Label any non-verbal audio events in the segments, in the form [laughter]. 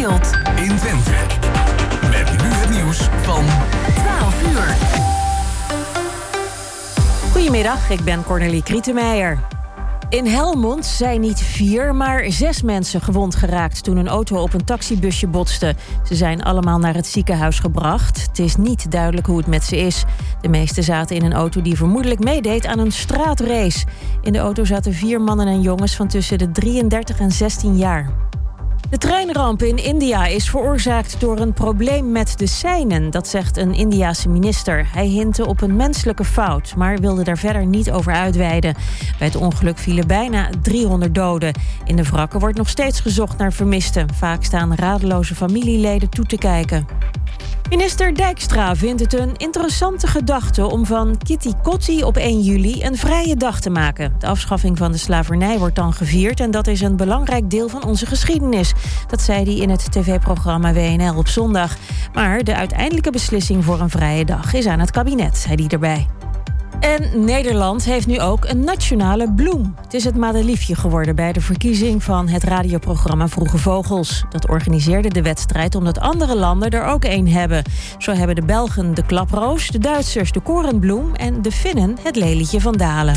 speelt in Twente. Met nu het nieuws van 12 uur. Goedemiddag, ik ben Cornelie Krietenmeijer. In Helmond zijn niet vier, maar zes mensen gewond geraakt toen een auto op een taxibusje botste. Ze zijn allemaal naar het ziekenhuis gebracht. Het is niet duidelijk hoe het met ze is. De meesten zaten in een auto die vermoedelijk meedeed aan een straatrace. In de auto zaten vier mannen en jongens van tussen de 33 en 16 jaar. De treinramp in India is veroorzaakt door een probleem met de seinen, dat zegt een Indiase minister. Hij hintte op een menselijke fout, maar wilde daar verder niet over uitweiden. Bij het ongeluk vielen bijna 300 doden. In de wrakken wordt nog steeds gezocht naar vermisten. Vaak staan radeloze familieleden toe te kijken. Minister Dijkstra vindt het een interessante gedachte om van Kitty Kotti op 1 juli een vrije dag te maken. De afschaffing van de slavernij wordt dan gevierd en dat is een belangrijk deel van onze geschiedenis. Dat zei hij in het tv-programma WNL op zondag. Maar de uiteindelijke beslissing voor een vrije dag is aan het kabinet, zei hij erbij. En Nederland heeft nu ook een nationale bloem. Het is het madeliefje geworden bij de verkiezing van het radioprogramma Vroege Vogels. Dat organiseerde de wedstrijd omdat andere landen er ook één hebben. Zo hebben de Belgen de klaproos, de Duitsers de korenbloem en de Finnen het lelietje van Dalen.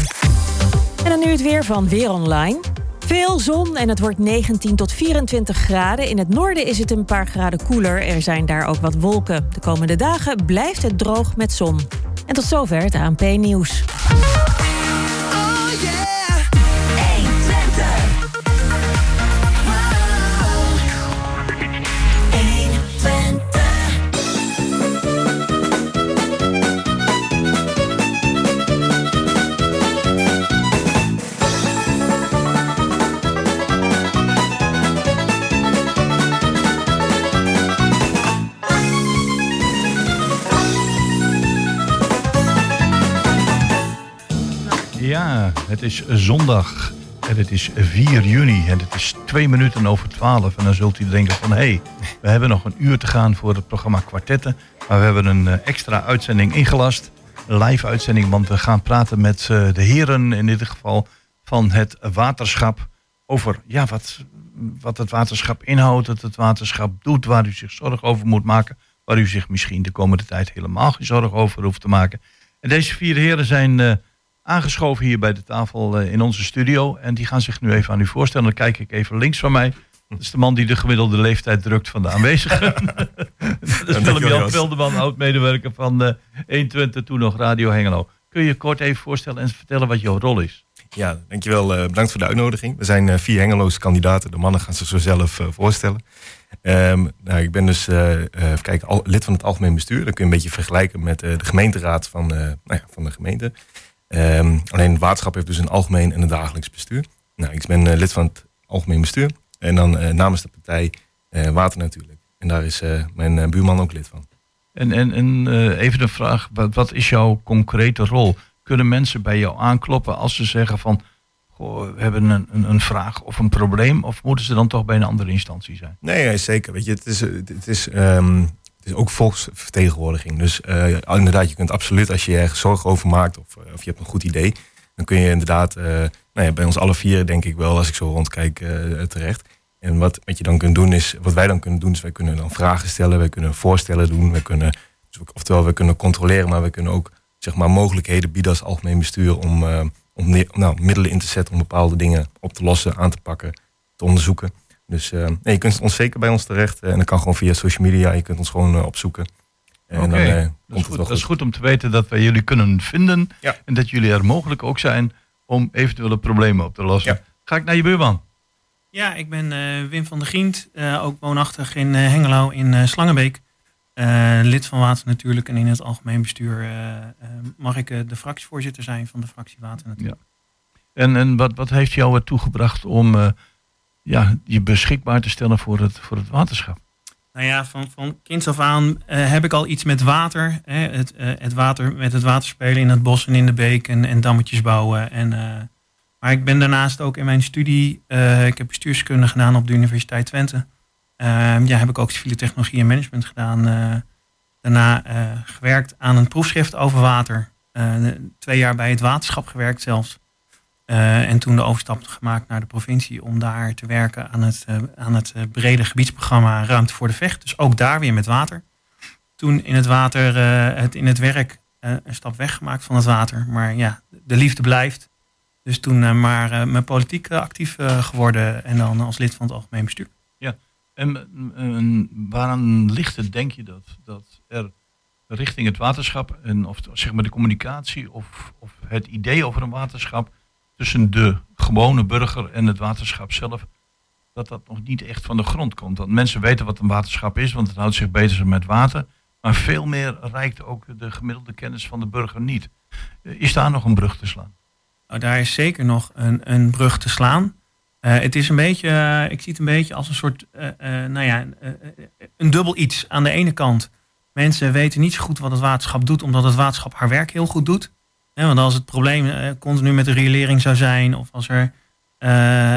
En dan nu het weer van Weer Online. Veel zon en het wordt 19 tot 24 graden. In het noorden is het een paar graden koeler. Er zijn daar ook wat wolken. De komende dagen blijft het droog met zon. En tot zover het ANP-nieuws. Het is zondag en het is 4 juni en het is twee minuten over 12. En dan zult u denken van hé, hey, we hebben nog een uur te gaan voor het programma Kwartetten. Maar we hebben een eh, extra uitzending ingelast, een live uitzending, want we gaan praten met eh, de heren in dit geval van het waterschap over ja, wat, wat het waterschap inhoudt, wat het waterschap doet, waar u zich zorgen over moet maken, waar u zich misschien de komende tijd helemaal geen zorgen over hoeft te maken. En deze vier heren zijn uh, aangeschoven hier bij de tafel uh, in onze studio. En die gaan zich nu even aan u voorstellen. Dan kijk ik even links van mij. Dat is de man die de gemiddelde leeftijd drukt van de aanwezigen. [laughs] dat is Willem-Jan Wilderman, oud-medewerker van uh, 120, toen nog Radio Hengelo. Kun je je kort even voorstellen en vertellen wat jouw rol is? Ja, dankjewel. Uh, bedankt voor de uitnodiging. We zijn uh, vier Hengeloze kandidaten. De mannen gaan zich zo zelf voorstellen. Um, nou, ik ben dus kijk, al, lid van het algemeen bestuur. Dat kun je een beetje vergelijken met de gemeenteraad van, nou ja, van de gemeente. Um, alleen het waterschap heeft dus een algemeen en een dagelijks bestuur. Nou, ik ben lid van het algemeen bestuur. En dan namens de partij Water natuurlijk. En daar is mijn buurman ook lid van. En, en, en even een vraag. Wat, wat is jouw concrete rol? kunnen mensen bij jou aankloppen als ze zeggen van goh, we hebben een, een, een, vraag of een probleem? Of moeten ze dan toch bij een andere instantie zijn? Nee, zeker. Weet je, het is, het is, um, het is ook volksvertegenwoordiging. Dus uh, inderdaad, je kunt absoluut als je je zorgen over maakt of, of je hebt een goed idee, dan kun je inderdaad uh, nou ja, bij ons alle vier, denk ik wel, als ik zo rondkijk, terecht. En wat, wat je dan kunt doen is, wat wij dan kunnen doen, is wij kunnen dan vragen stellen, wij kunnen voorstellen doen, wij kunnen, oftewel we kunnen controleren, maar we kunnen ook zeg maar, mogelijkheden bieden als algemeen bestuur om, om nou, middelen in te zetten om bepaalde dingen op te lossen, aan te pakken, te onderzoeken. Dus uh, nee, je kunt ons zeker bij ons terecht. En dat kan gewoon via social media. Je kunt ons gewoon uh, opzoeken. Oké, okay. dat, is goed, dat is goed om te weten dat wij jullie kunnen vinden. Ja. En dat jullie er mogelijk ook zijn om eventuele problemen op te lossen. Ja. Ga ik naar je buurman. Ja, ik ben Wim van der Gient. ook woonachtig in Hengelo in Slangenbeek. Uh, lid van Water natuurlijk en in het algemeen bestuur uh, uh, mag ik de fractievoorzitter zijn van de fractie Water natuurlijk. Ja. En, en wat, wat heeft jou ertoe gebracht om ja, je beschikbaar te stellen voor het, voor het waterschap? Nou ja, van, van kinds af aan heb ik al iets met water. Hè, het, het water. Met het water spelen in het bos en in de beek en, dammetjes bouwen. En, maar ik ben daarnaast ook in mijn studie, ik heb bestuurskunde gedaan op de Universiteit Twente. Uh, ja, heb ik ook civiele technologie en management gedaan. Daarna gewerkt aan een proefschrift over water. Eh, twee jaar bij het waterschap gewerkt zelfs. Eh, en toen de overstap gemaakt naar de provincie om daar te werken aan het, uh, aan het brede gebiedsprogramma Ruimte voor de Vecht. Dus ook daar weer met water. Toen in het water, het in het werk, een stap weggemaakt van het water. Maar ja, de liefde blijft. Dus toen maar mijn politiek actief geworden en dan als lid van het algemeen bestuur. Ja, en waaraan ligt het, denk je, dat, dat er richting het waterschap en of zeg maar de communicatie of, of het idee over een waterschap tussen de gewone burger en het waterschap zelf, dat dat nog niet echt van de grond komt. Want mensen weten wat een waterschap is, want het houdt zich beter met water. Maar veel meer reikt ook de gemiddelde kennis van de burger niet. Is daar nog een brug te slaan? Nou, daar is zeker nog een, een brug te slaan. Uh, het is een beetje, uh, ik zie het een beetje als een soort, nou ja, een dubbel iets. Aan de ene kant, mensen weten niet zo goed wat het waterschap doet, omdat het waterschap haar werk heel goed doet. Ja, want als het probleem uh, continu met de riolering zou zijn, of als er. Uh,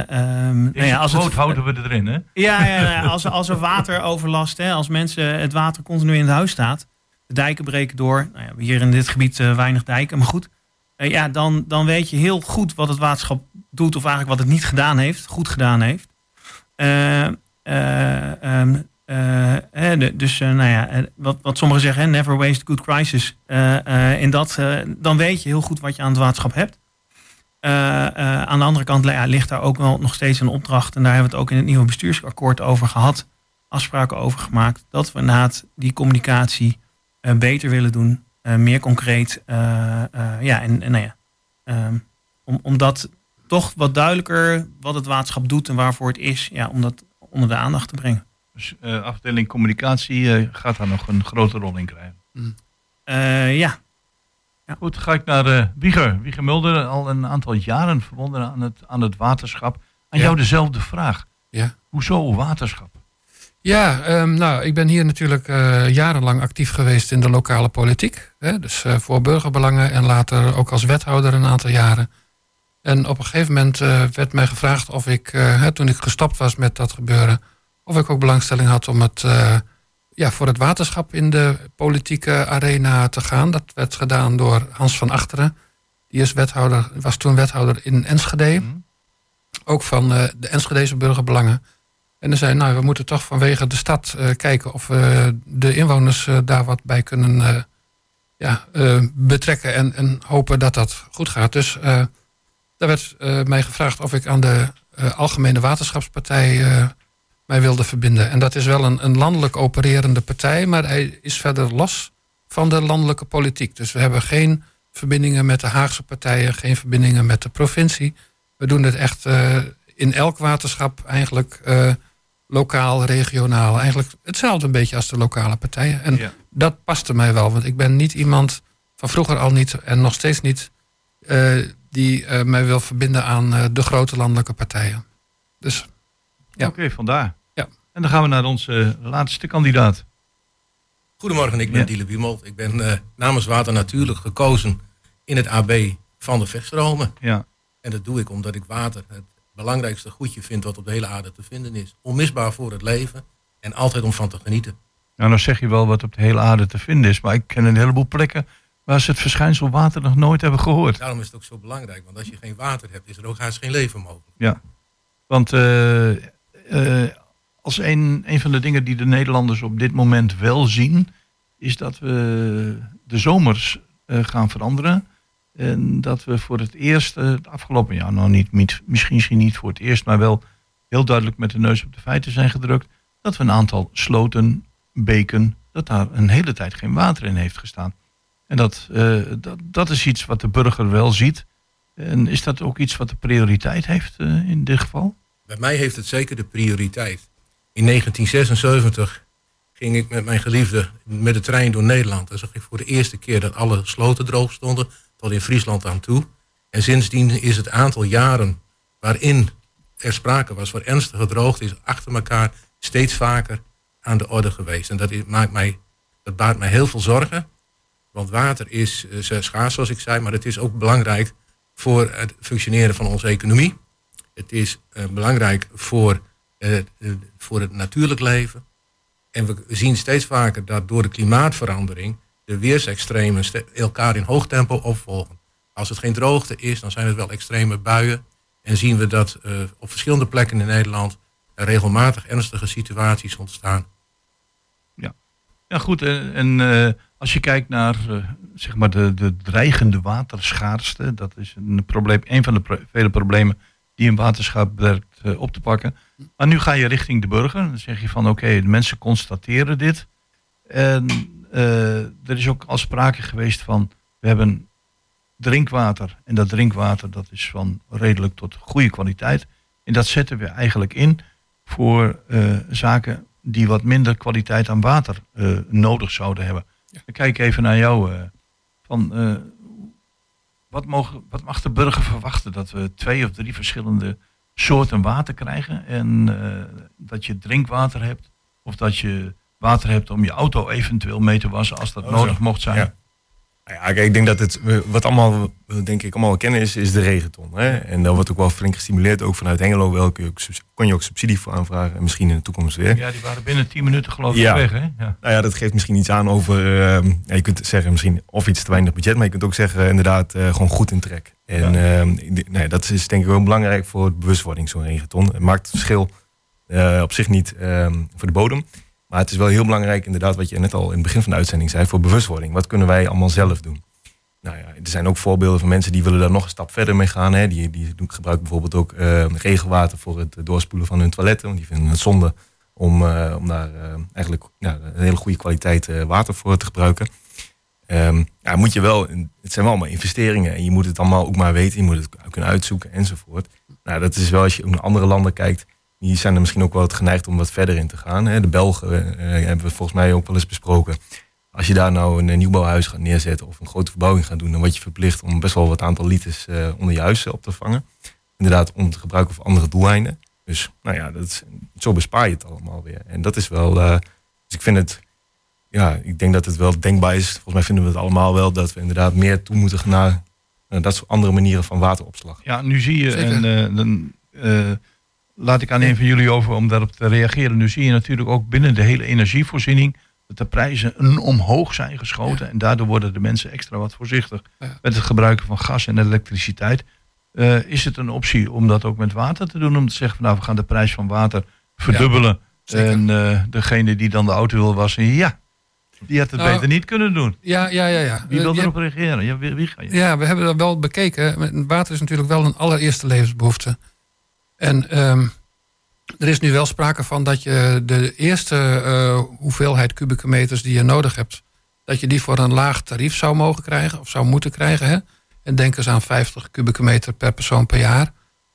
um, nou ja, als het, houden we erin, hè? Ja, ja als, als er wateroverlast, hè, als mensen het water continu in het huis staat, de dijken breken door. Nou ja, hier in dit gebied uh, weinig dijken, maar goed. ja, dan, dan weet je heel goed wat het waterschap doet, of eigenlijk wat het niet gedaan heeft, goed gedaan heeft. Um, uh, dus uh, nou ja, wat, wat sommigen zeggen, never waste good crisis. In dat, dan weet je heel goed wat je aan het waterschap hebt. aan de andere kant ja, ligt daar ook wel nog steeds een opdracht. En daar hebben we het ook in het nieuwe bestuursakkoord over gehad. Afspraken over gemaakt. Dat we inderdaad die communicatie beter willen doen. meer concreet. ja, en, nou ja, um, om, om dat toch wat duidelijker wat het waterschap doet en waarvoor het is. Ja, om dat onder de aandacht te brengen. Dus uh, afdeling communicatie uh, gaat daar nog een grote rol in krijgen. Mm. Uh, ja. ja. Goed, ga ik naar Wieger. Wieger Mulder, al een aantal jaren verbonden aan het, aan het waterschap. Aan ja. jou dezelfde vraag. Ja. Hoezo waterschap? Ja, um, nou, ik ben hier natuurlijk jarenlang actief geweest in de lokale politiek. Hè, dus voor burgerbelangen en later ook als wethouder een aantal jaren. En op een gegeven moment werd mij gevraagd of ik, toen ik gestopt was met dat gebeuren of ik ook belangstelling had om het, uh, ja, voor het waterschap in de politieke arena te gaan. Dat werd gedaan door Hans van Achteren. Die is wethouder, was toen wethouder in Enschede. Mhm. Ook van uh, de Enschedeze burgerbelangen. En dan zei nou, we moeten toch vanwege de stad uh, kijken of we de inwoners daar wat bij kunnen ja, betrekken. En, en hopen dat dat goed gaat. Dus daar werd mij gevraagd of ik aan de Algemene Waterschapspartij mij wilde verbinden. En dat is wel een, een landelijk opererende partij, maar hij is verder los van de landelijke politiek. Dus we hebben geen verbindingen met de Haagse partijen, geen verbindingen met de provincie. We doen het echt uh, in elk waterschap eigenlijk uh, lokaal, regionaal. Eigenlijk hetzelfde een beetje als de lokale partijen. En ja. dat paste mij wel, want ik ben niet iemand van vroeger al niet en nog steeds niet uh, die mij wil verbinden aan de grote landelijke partijen. Dus ja. Oké, okay, vandaar. Ja. En dan gaan we naar onze laatste kandidaat. Goedemorgen, ik ben ja. Diele Biemold. Ik ben uh, namens Water Natuurlijk gekozen in het AB van de vechtstromen. Ja. En dat doe ik omdat ik water het belangrijkste goedje vind wat op de hele aarde te vinden is. Onmisbaar voor het leven en altijd om van te genieten. Nou, dan zeg je wel wat op de hele aarde te vinden is. Maar ik ken een heleboel plekken waar ze het verschijnsel water nog nooit hebben gehoord. Daarom is het ook zo belangrijk. Want als je geen water hebt, is er ook haast geen leven mogelijk. Ja. Want uh, uh, als een, een van de dingen die de Nederlanders op dit moment wel zien, is dat we de zomers uh, gaan veranderen. En dat we voor het eerst, uh, het afgelopen jaar, nou niet, niet, misschien, misschien niet voor het eerst, maar wel heel duidelijk met de neus op de feiten zijn gedrukt, dat we een aantal sloten, beken, dat daar een hele tijd geen water in heeft gestaan. En dat, dat, dat is iets wat de burger wel ziet. En is dat ook iets wat de prioriteit heeft in dit geval? Bij mij heeft het zeker de prioriteit. In 1976 ging ik met mijn geliefde met de trein door Nederland. En zag ik voor de eerste keer dat alle sloten droog stonden, tot in Friesland aan toe. En sindsdien is het aantal jaren waarin er sprake was van ernstige droogte, is achter elkaar steeds vaker aan de orde geweest. En dat, maakt mij, dat baart mij heel veel zorgen. Want water is uh, schaars, zoals ik zei, maar het is ook belangrijk voor het functioneren van onze economie. Het is uh, belangrijk voor, uh, voor het natuurlijk leven. En we zien steeds vaker dat door de klimaatverandering de weersextremen elkaar in hoog tempo opvolgen. Als het geen droogte is, dan zijn het wel extreme buien. En zien we dat eh, op verschillende plekken in Nederland er regelmatig ernstige situaties ontstaan. Ja, goed. En, eh, als je kijkt naar eh, zeg maar de, de dreigende waterschaarste, dat is een, probleem, een van de vele problemen die een waterschap werkt eh, op te pakken. Maar nu ga je richting de burger. Dan zeg je van oké, de mensen constateren dit. En eh, er is ook al sprake geweest van we hebben drinkwater. En dat drinkwater dat is van redelijk tot goede kwaliteit. En dat zetten we eigenlijk in voor eh, zaken die wat minder kwaliteit aan water nodig zouden hebben. Dan kijk even naar jou. van, wat, mogen, wat mag de burger verwachten? Dat we twee of drie verschillende soorten water krijgen. En eh, dat je drinkwater hebt. Of dat je water hebt om je auto eventueel mee te wassen als dat Oh, nodig mocht zijn. Ja. Nou Ja, kijk, ik denk dat het, wat allemaal, denk ik allemaal kennen is, is de regenton. Hè? En daar wordt ook wel flink gestimuleerd, ook vanuit Hengelo. Welke kon je ook subsidie voor aanvragen en misschien in de toekomst weer. Ja, die waren binnen 10 minuten geloof ik Ja. weg. Hè? Ja. Nou ja, dat geeft misschien iets aan over, ehm, ja, je kunt zeggen misschien of iets te weinig budget, maar je kunt ook zeggen eh, inderdaad eh, gewoon goed in trek. En ehm, ja, dat is denk ik wel belangrijk voor de bewustwording, zo'n regenton. Het maakt het verschil eh, op zich niet ehm, voor de bodem. Maar het is wel heel belangrijk, inderdaad, wat je net al in het begin van de uitzending zei, voor bewustwording. Wat kunnen wij allemaal zelf doen? Nou ja, er zijn ook voorbeelden van mensen die willen daar nog een stap verder mee gaan. Hè. Die, die gebruiken bijvoorbeeld ook eh, regenwater voor het doorspoelen van hun toiletten. Want die vinden het zonde om, eh, om daar eh, eigenlijk ja, een hele goede kwaliteit water voor te gebruiken. Ehm, ja, moet je wel, het zijn wel allemaal investeringen en je moet het allemaal ook maar weten. Je moet het kunnen uitzoeken enzovoort. Nou, dat is wel als je naar andere landen kijkt. Die zijn er misschien ook wel wat geneigd om wat verder in te gaan. Hè. De Belgen eh, hebben we volgens mij ook wel eens besproken. Als je daar nou een, eh, nieuwbouwhuis gaat neerzetten of een grote verbouwing gaat doen, dan word je verplicht om best wel wat aantal liters eh, onder je huis op te vangen. Inderdaad, om te gebruiken voor andere doeleinden. Dus nou ja, dat is, zo bespaar je het allemaal weer. En dat is wel. eh, dus ik vind het. Ja, ik denk dat het wel denkbaar is. Volgens mij vinden we het allemaal wel dat we inderdaad meer toe moeten gaan naar eh, dat soort andere manieren van wateropslag. Ja, nu zie je, Zeker. en eh, dan eh, laat ik aan een van jullie over om daarop te reageren. Nu zie je natuurlijk ook binnen de hele energievoorziening dat de prijzen een omhoog zijn geschoten. En daardoor worden de mensen extra wat voorzichtig Ja. met het gebruiken van gas en elektriciteit. Eh, is het een optie om dat ook met water te doen? Om te zeggen, van, nou, we gaan de prijs van water verdubbelen. en eh, degene die dan de auto wil wassen, ja, die had het Nou, beter niet kunnen doen. Ja, ja, ja. ja. Wie wil Je- erop reageren? Ja, wie, wie ga je? Ja, we hebben dat wel bekeken. Water is natuurlijk wel een allereerste levensbehoefte. En ehm, er is nu wel sprake van dat je de eerste eh, hoeveelheid kubieke meters die je nodig hebt, dat je die voor een laag tarief zou mogen krijgen of zou moeten krijgen. Hè? En denk eens aan 50 kubieke meter per persoon per jaar.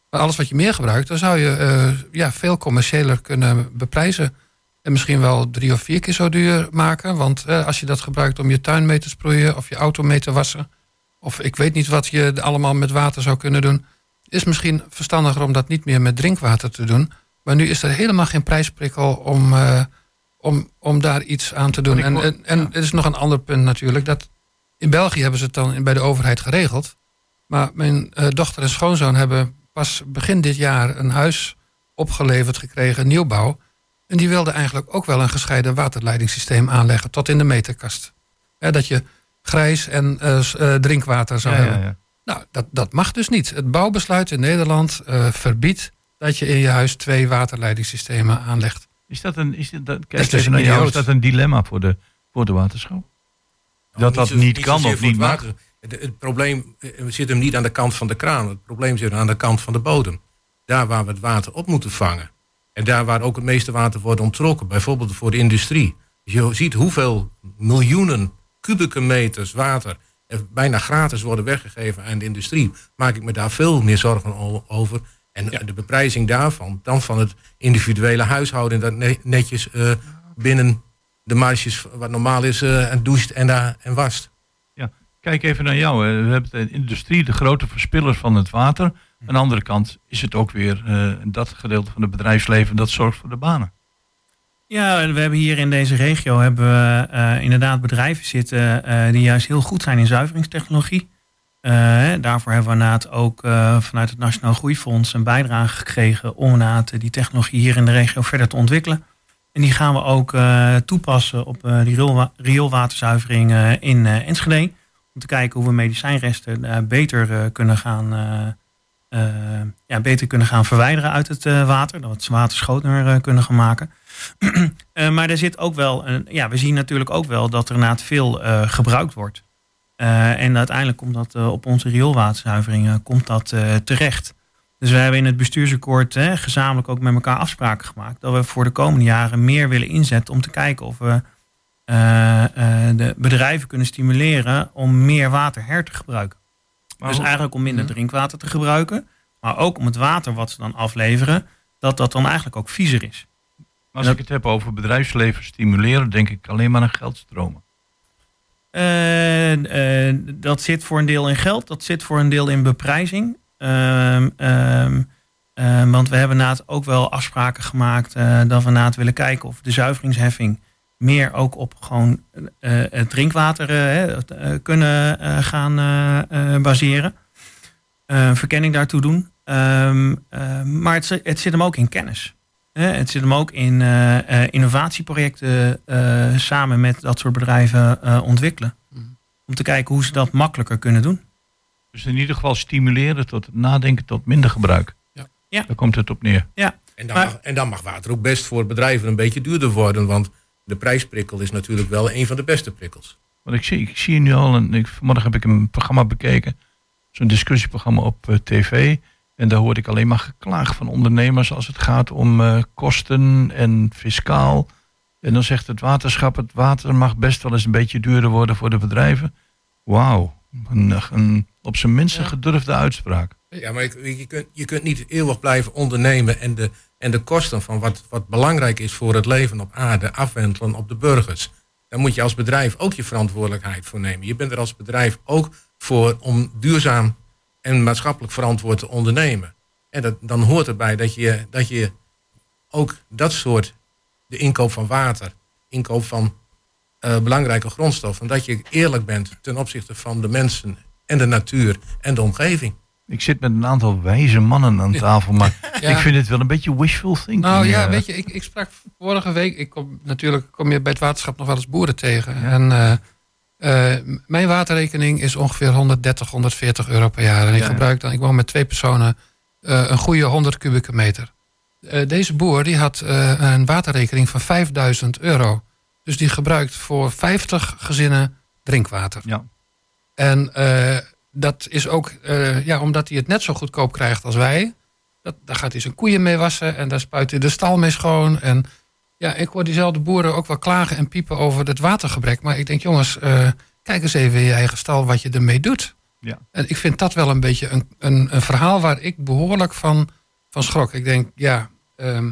Maar alles wat je meer gebruikt, dan zou je eh, ja, veel commerciëler kunnen beprijzen. En misschien wel drie of vier keer zo duur maken. Want eh, als je dat gebruikt om je tuin mee te sproeien of je auto mee te wassen. Of ik weet niet wat je allemaal met water zou kunnen doen. Is misschien verstandiger om dat niet meer met drinkwater te doen. Maar nu is er helemaal geen prijsprikkel om, eh, om, om daar iets aan te doen. En, hoor- en, en ja. er is nog een ander punt natuurlijk. Dat in België hebben ze het dan bij de overheid geregeld. Maar mijn eh, dochter en schoonzoon hebben pas begin dit jaar een huis opgeleverd gekregen, nieuwbouw. En die wilden eigenlijk ook wel een gescheiden waterleidingssysteem aanleggen tot in de meterkast. Dat je grijs en eh, drinkwater zou Ja, ja, hebben. Nou, dat, dat mag dus niet. Het bouwbesluit in Nederland eh, verbiedt dat je in je huis twee waterleidingssystemen aanlegt. Is dat een, is dit, dat, kijk Dat is dus jou, is dat een dilemma voor de, voor de waterschap? Dat dat zo- niet kan of niet mag? Het, het probleem eh, zit hem niet aan de kant van de kraan. Het probleem zit aan de kant van de bodem. Daar waar we het water op moeten vangen. En daar waar ook het meeste water wordt onttrokken. Bijvoorbeeld voor de industrie. Dus je ziet hoeveel miljoenen kubieke meters water er bijna gratis worden weggegeven aan de industrie. Maak ik me daar veel meer zorgen over. En de beprijzing daarvan, dan van het individuele huishouden dat ne- netjes eh, binnen de marges wat normaal is eh, en doucht en, daar en wast. Kijk even naar jou. hè. We hebben de industrie, de grote verspiller van het water. Aan de andere kant is het ook weer eh, dat gedeelte van het bedrijfsleven dat zorgt voor de banen. Ja, we hebben hier in deze regio hebben we eh, inderdaad bedrijven zitten eh, die juist heel goed zijn in zuiveringstechnologie. Eh, daarvoor hebben we inderdaad ook vanuit het Nationaal Groeifonds een bijdrage gekregen om die technologie hier in de regio verder te ontwikkelen. En die gaan we ook toepassen op die rioolwa- rioolwaterzuivering in Enschede. Om te kijken hoe we medicijnresten beter kunnen gaan. ja, beter kunnen gaan verwijderen uit het water. Dat we het water schoner kunnen gaan maken. [clears throat] Eh, maar er zit ook wel. Een, ja, we zien natuurlijk ook wel dat er inderdaad veel eh, gebruikt wordt. Eh, en uiteindelijk komt dat op onze rioolwaterzuivering eh, komt dat, terecht. Dus we hebben in het bestuursakkoord hè, gezamenlijk ook met elkaar afspraken gemaakt. Dat we voor de komende jaren meer willen inzetten om te kijken of we de bedrijven kunnen stimuleren om meer water her te gebruiken. Dus eigenlijk om minder Mhm. drinkwater te gebruiken. Maar ook om het water wat ze dan afleveren, dat dat dan eigenlijk ook viezer is. Als ik het heb over bedrijfsleven stimuleren, denk ik alleen maar aan geldstromen. Dat zit voor een deel in geld, dat zit voor een deel in beprijzing. Ehm, ehm, ehm, want we hebben inderdaad ook wel afspraken gemaakt eh, dat we inderdaad willen kijken of de zuiveringsheffing meer ook op gewoon eh, het drinkwater eh, kunnen gaan baseren. Verkenning daartoe doen. Maar het, het zit hem ook in kennis. Het zit hem ook in eh, eh, innovatieprojecten eh, samen met dat soort bedrijven eh, ontwikkelen. Mhm. Om te kijken hoe ze dat makkelijker kunnen doen. Dus in ieder geval stimuleren tot het nadenken tot minder gebruik. Ja. Ja. Daar komt het op neer. En dan, Maar- mag, en dan mag water ook best voor bedrijven een beetje duurder worden. Want de prijsprikkel is natuurlijk wel een van de beste prikkels. Want ik zie, ik zie nu al, een, ik, vanmorgen heb ik een programma bekeken, zo'n discussieprogramma op eh, tv. En daar hoorde ik alleen maar geklaag van ondernemers als het gaat om eh, kosten en fiscaal. En dan zegt het waterschap, het water mag best wel eens een beetje duurder worden voor de bedrijven. Wauw, een, een op zijn minst een gedurfde uitspraak. Ja, maar je, je, kunt, je kunt niet eeuwig blijven ondernemen en de, en de kosten van wat, wat belangrijk is voor het leven op aarde afwentelen op de burgers. Daar moet je als bedrijf ook je verantwoordelijkheid voor nemen. Je bent er als bedrijf ook voor om duurzaam en maatschappelijk verantwoord te ondernemen. En dat, dan hoort erbij dat je, dat je ook dat soort, de inkoop van water, inkoop van eh, belangrijke grondstoffen, dat je eerlijk bent ten opzichte van de mensen en de natuur en de omgeving. Ik zit met een aantal wijze mannen aan tafel, maar [laughs] Ja. ik vind het wel een beetje wishful thinking. Nou ja, eh. weet je, ik, ik sprak vorige week. Ik kom natuurlijk kom je bij het waterschap nog wel eens boeren tegen. En eh, eh, mijn waterrekening is ongeveer 130, 140 euro per jaar. En ik Ja, gebruik dan, ik woon met twee personen, eh, een goede 100 kubieke meter. Eh, deze boer die had een waterrekening van 5000 euro. Dus die gebruikt voor 50 gezinnen drinkwater. Ja. En dat is ook, ja, omdat hij het net zo goedkoop krijgt als wij. Dat, daar gaat hij zijn koeien mee wassen en daar spuit hij de stal mee schoon. En ja, ik hoor diezelfde boeren ook wel klagen en piepen over het watergebrek. Maar ik denk, jongens, eh, kijk eens even in je eigen stal wat je ermee doet. Ja. En ik vind dat wel een beetje een, een, een verhaal waar ik behoorlijk van, van schrok. Ik denk, ja, ehm,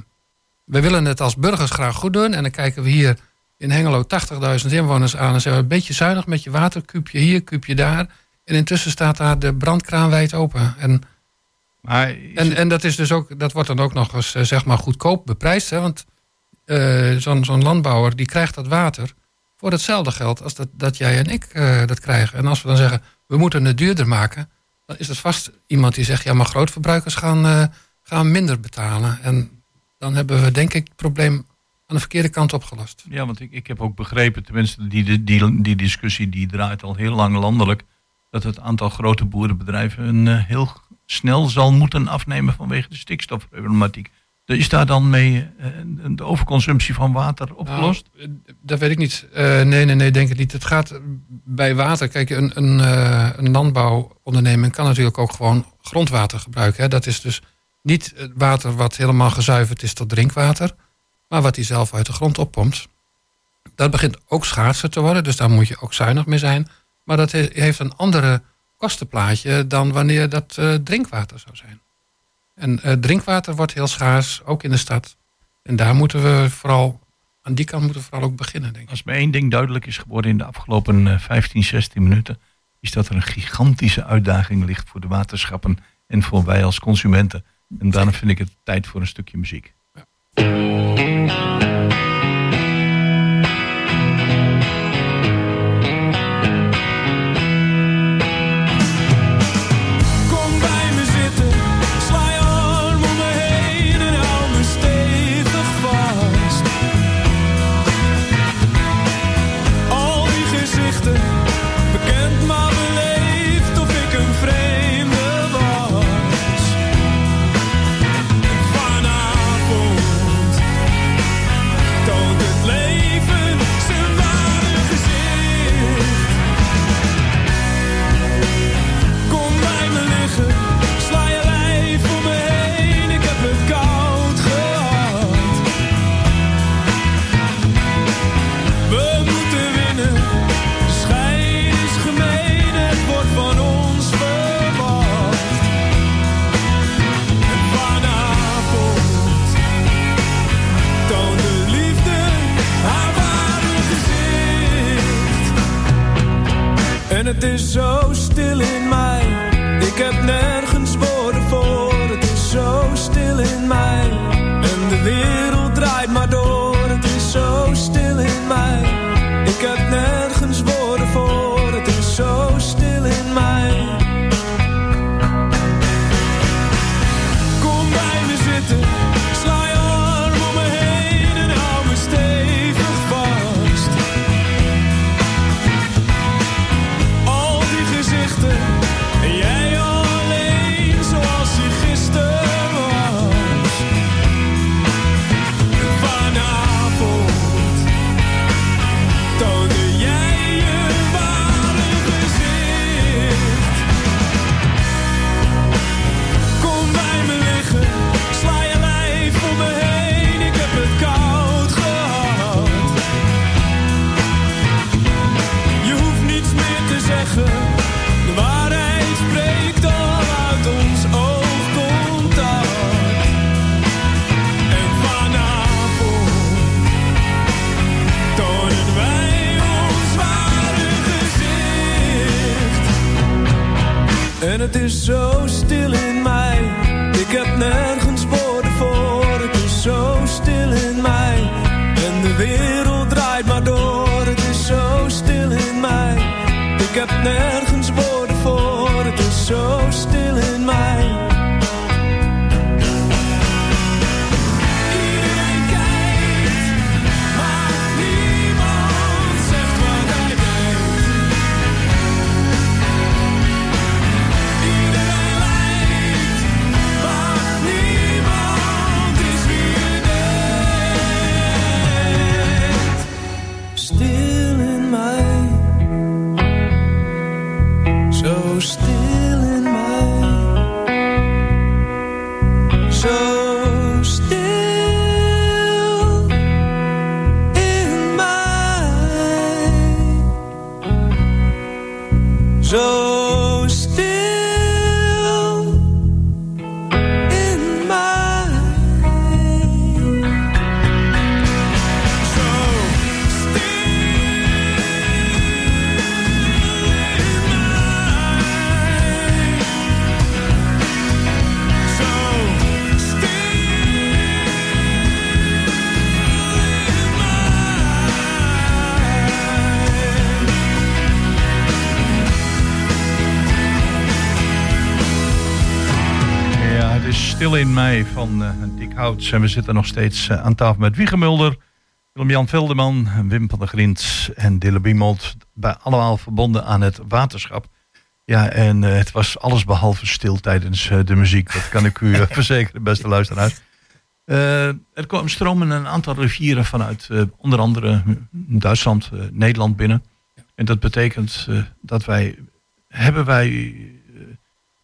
we willen het als burgers graag goed doen. En dan kijken we hier in Hengelo 80.000 inwoners aan. En zeggen we een beetje zuinig met je water. Kuupje hier, kuupje daar. En intussen staat daar de brandkraan wijd open. En, Maar is en, en dat, is dus ook, dat wordt dan ook nog eens eh, zeg maar goedkoop beprijsd. Hè? Want eh, zo'n landbouwer die krijgt dat water voor hetzelfde geld als dat, dat jij en ik eh, dat krijgen. En als we dan zeggen, we moeten het duurder maken, dan is het vast iemand die zegt, ja, maar grootverbruikers gaan, eh, gaan minder betalen. En dan hebben we denk ik het probleem aan de verkeerde kant opgelost. Ja, want ik, ik heb ook begrepen, tenminste die, die, die, die discussie die draait al heel lang landelijk, dat het aantal grote boerenbedrijven een, heel snel zal moeten afnemen vanwege de stikstofproblematiek. Is daar dan mee eh, de overconsumptie van water opgelost? Nou, eh, dat weet ik niet. Eh, nee, nee, nee, denk ik niet. Het gaat bij water. Kijk, een, een, landbouwonderneming kan natuurlijk ook gewoon grondwater gebruiken. Hè. Dat is dus niet het water wat helemaal gezuiverd is tot drinkwater, maar wat hij zelf uit de grond oppompt. Dat begint ook schaarser te worden, dus daar moet je ook zuinig mee zijn. Maar dat he- heeft een andere kostenplaatje dan wanneer dat drinkwater zou zijn. En eh, drinkwater wordt heel schaars, ook in de stad. En daar moeten we vooral, aan die kant moeten we vooral ook beginnen, denk ik. Als me één ding duidelijk is geworden in de afgelopen eh, 15, 16 minuten, is dat er een gigantische uitdaging ligt voor de waterschappen en voor wij als consumenten. En daarom vind ik het tijd voor een stukje muziek. Kom het is zo stil in mij. Ik heb nergens mei van eh Dick Houts. En we zitten nog steeds eh, aan tafel met Wiege Mulder, Willem-Jan Velderman, Wim van der Grint en Dille Biemold. Bij allemaal verbonden aan het waterschap. Ja, en eh, het was alles behalve stil tijdens eh, de muziek. Dat kan ik u eh, [laughs] verzekeren, beste luisteraars. Eh, er kwamen stromen een aantal rivieren vanuit eh, onder andere Duitsland, eh, Nederland binnen. En dat betekent eh, dat wij, hebben wij eh,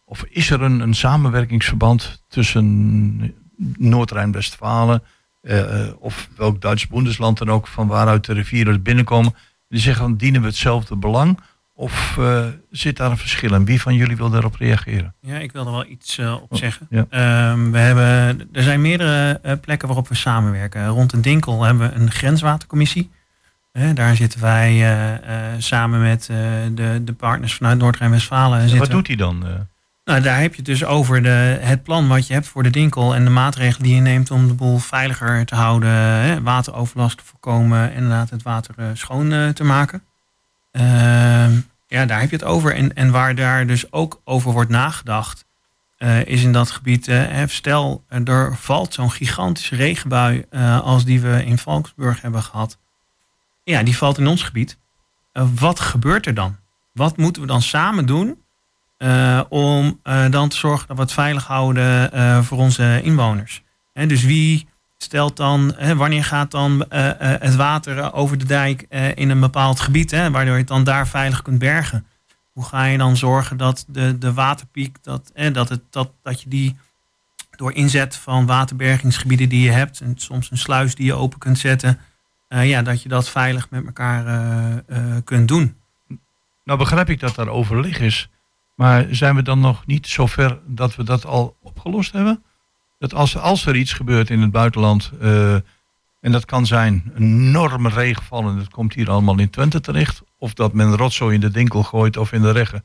of is er een, een samenwerkingsverband tussen Noord-Rijn-Westfalen eh, of welk Duits Bundesland dan ook, van waaruit de rivieren binnenkomen, die zeggen van dienen we hetzelfde belang of eh, zit daar een verschil in? Wie van jullie wil daarop reageren? Ja, ik wil er wel iets eh, op zeggen. ja. Ehm, we hebben, er zijn meerdere plekken waarop we samenwerken. Rond een Dinkel hebben we een grenswatercommissie. Eh, daar zitten wij samen met de, de partners vanuit Noord-Rijn-Westfalen. Wat doet hij dan? Nou, daar heb je het dus over de, het plan wat je hebt voor de Dinkel en de maatregelen die je neemt om de boel veiliger te houden, hè, wateroverlast te voorkomen en inderdaad het water eh, schoon eh, te maken. Ehm, ja, daar heb je het over. En, en waar daar dus ook over wordt nagedacht, eh, is in dat gebied, stel er valt zo'n gigantische regenbui als die we in Valksburg hebben gehad. Ja, die valt in ons gebied. Wat gebeurt er dan? Wat moeten we dan samen doen eh, om eh, dan te zorgen dat we het veilig houden eh, voor onze inwoners. Dus wie stelt dan, wanneer gaat dan het water over de dijk in een bepaald gebied, waardoor je het dan daar veilig kunt bergen? Hoe ga je dan zorgen dat de, de waterpiek, dat, dat, het, dat, dat je die door inzet van waterbergingsgebieden die je hebt, en soms een sluis die je open kunt zetten, ja, dat je dat veilig met elkaar kunt doen. Nou begrijp ik dat daar overleg is. Maar zijn we dan nog niet zover dat we dat al opgelost hebben? Dat als, als er iets gebeurt in het buitenland, eh, en dat kan zijn een enorme regenval en dat komt hier allemaal in Twente terecht, Of dat men rotzooi in de dinkel gooit of in de reggen.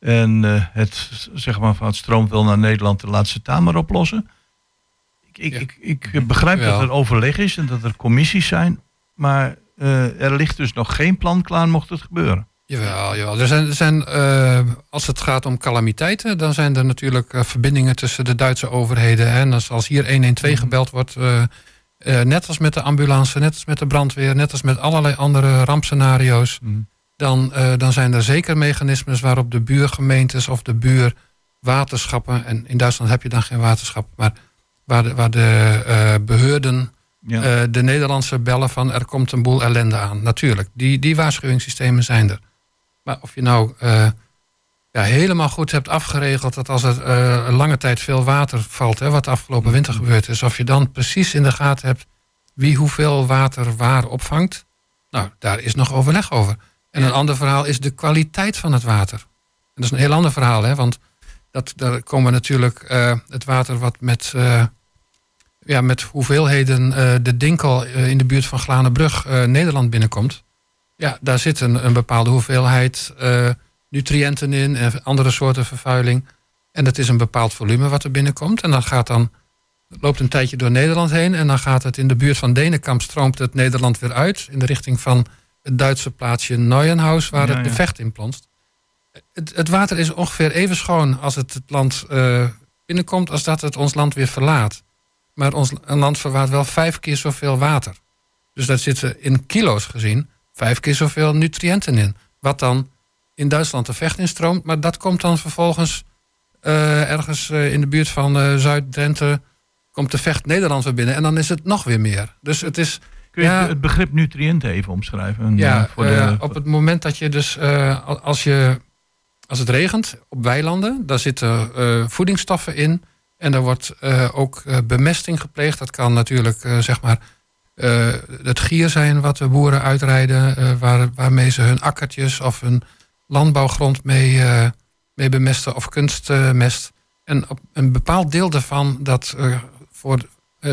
En eh, het, zeg maar, van het stroomt wel naar Nederland, de laatste taal maar oplossen. Ik, ik, Ja. ik, ik begrijp dat er overleg is en dat er commissies zijn. Maar eh, er ligt dus nog geen plan klaar mocht het gebeuren. Jawel, jawel. Er zijn, er zijn, eh, als het gaat om calamiteiten, dan zijn er natuurlijk eh, verbindingen tussen de Duitse overheden. Hè. En als, als hier 112 gebeld wordt, eh, net als met de ambulance, net als met de brandweer, net als met allerlei andere rampscenario's, dan, eh, dan zijn er zeker mechanismes waarop de buurgemeentes of de buurwaterschappen, en in Duitsland heb je dan geen waterschap, maar waar de, waar de eh, beheerden Ja. eh, de Nederlandse bellen van er komt een boel ellende aan. Natuurlijk, die, die waarschuwingssystemen zijn er. Maar of je nou eh, ja, helemaal goed hebt afgeregeld dat als er eh, een lange tijd veel water valt, hè, wat de afgelopen winter gebeurd is, of je dan precies in de gaten hebt wie hoeveel water waar opvangt, nou, daar is nog overleg over. En een ander verhaal is de kwaliteit van het water. En dat is een heel ander verhaal, hè, want dat, daar komen natuurlijk eh, het water wat met, ja, met hoeveelheden de Dinkel in de buurt van Glanenbrug Nederland binnenkomt. Ja, daar zit een, een bepaalde hoeveelheid eh, nutriënten in en andere soorten vervuiling. En dat is een bepaald volume wat er binnenkomt. En dan gaat dan, loopt een tijdje door Nederland heen. En dan gaat het in de buurt van Denenkamp stroomt het Nederland weer uit. In de richting van het Duitse plaatsje Neuenhaus, waar Ja, het de ja. vecht in plonst. Het, het water is ongeveer even schoon als het het land eh, binnenkomt, als dat het ons land weer verlaat. Maar ons een land verwaart wel vijf keer zoveel water. Dus daar zitten in kilo's gezien vijf keer zoveel nutriënten in. Wat dan in Duitsland de vecht instroomt. Maar dat komt dan vervolgens eh, ergens eh, in de buurt van eh, Zuid-Drenthe... komt de vecht Nederland weer binnen. En dan is het nog weer meer. Dus het is... Kun je Ja. het begrip nutriënten even omschrijven? Ja, voor de, op het moment dat je dus, al- als, je, als het regent op weilanden, daar zitten voedingsstoffen in. En er wordt ook bemesting gepleegd. Dat kan natuurlijk, zeg maar, eh, het gier zijn wat de boeren uitrijden, eh, waar, waarmee ze hun akkertjes of hun landbouwgrond mee, eh, mee bemesten of kunstmest. en een bepaald deel daarvan, dat voor,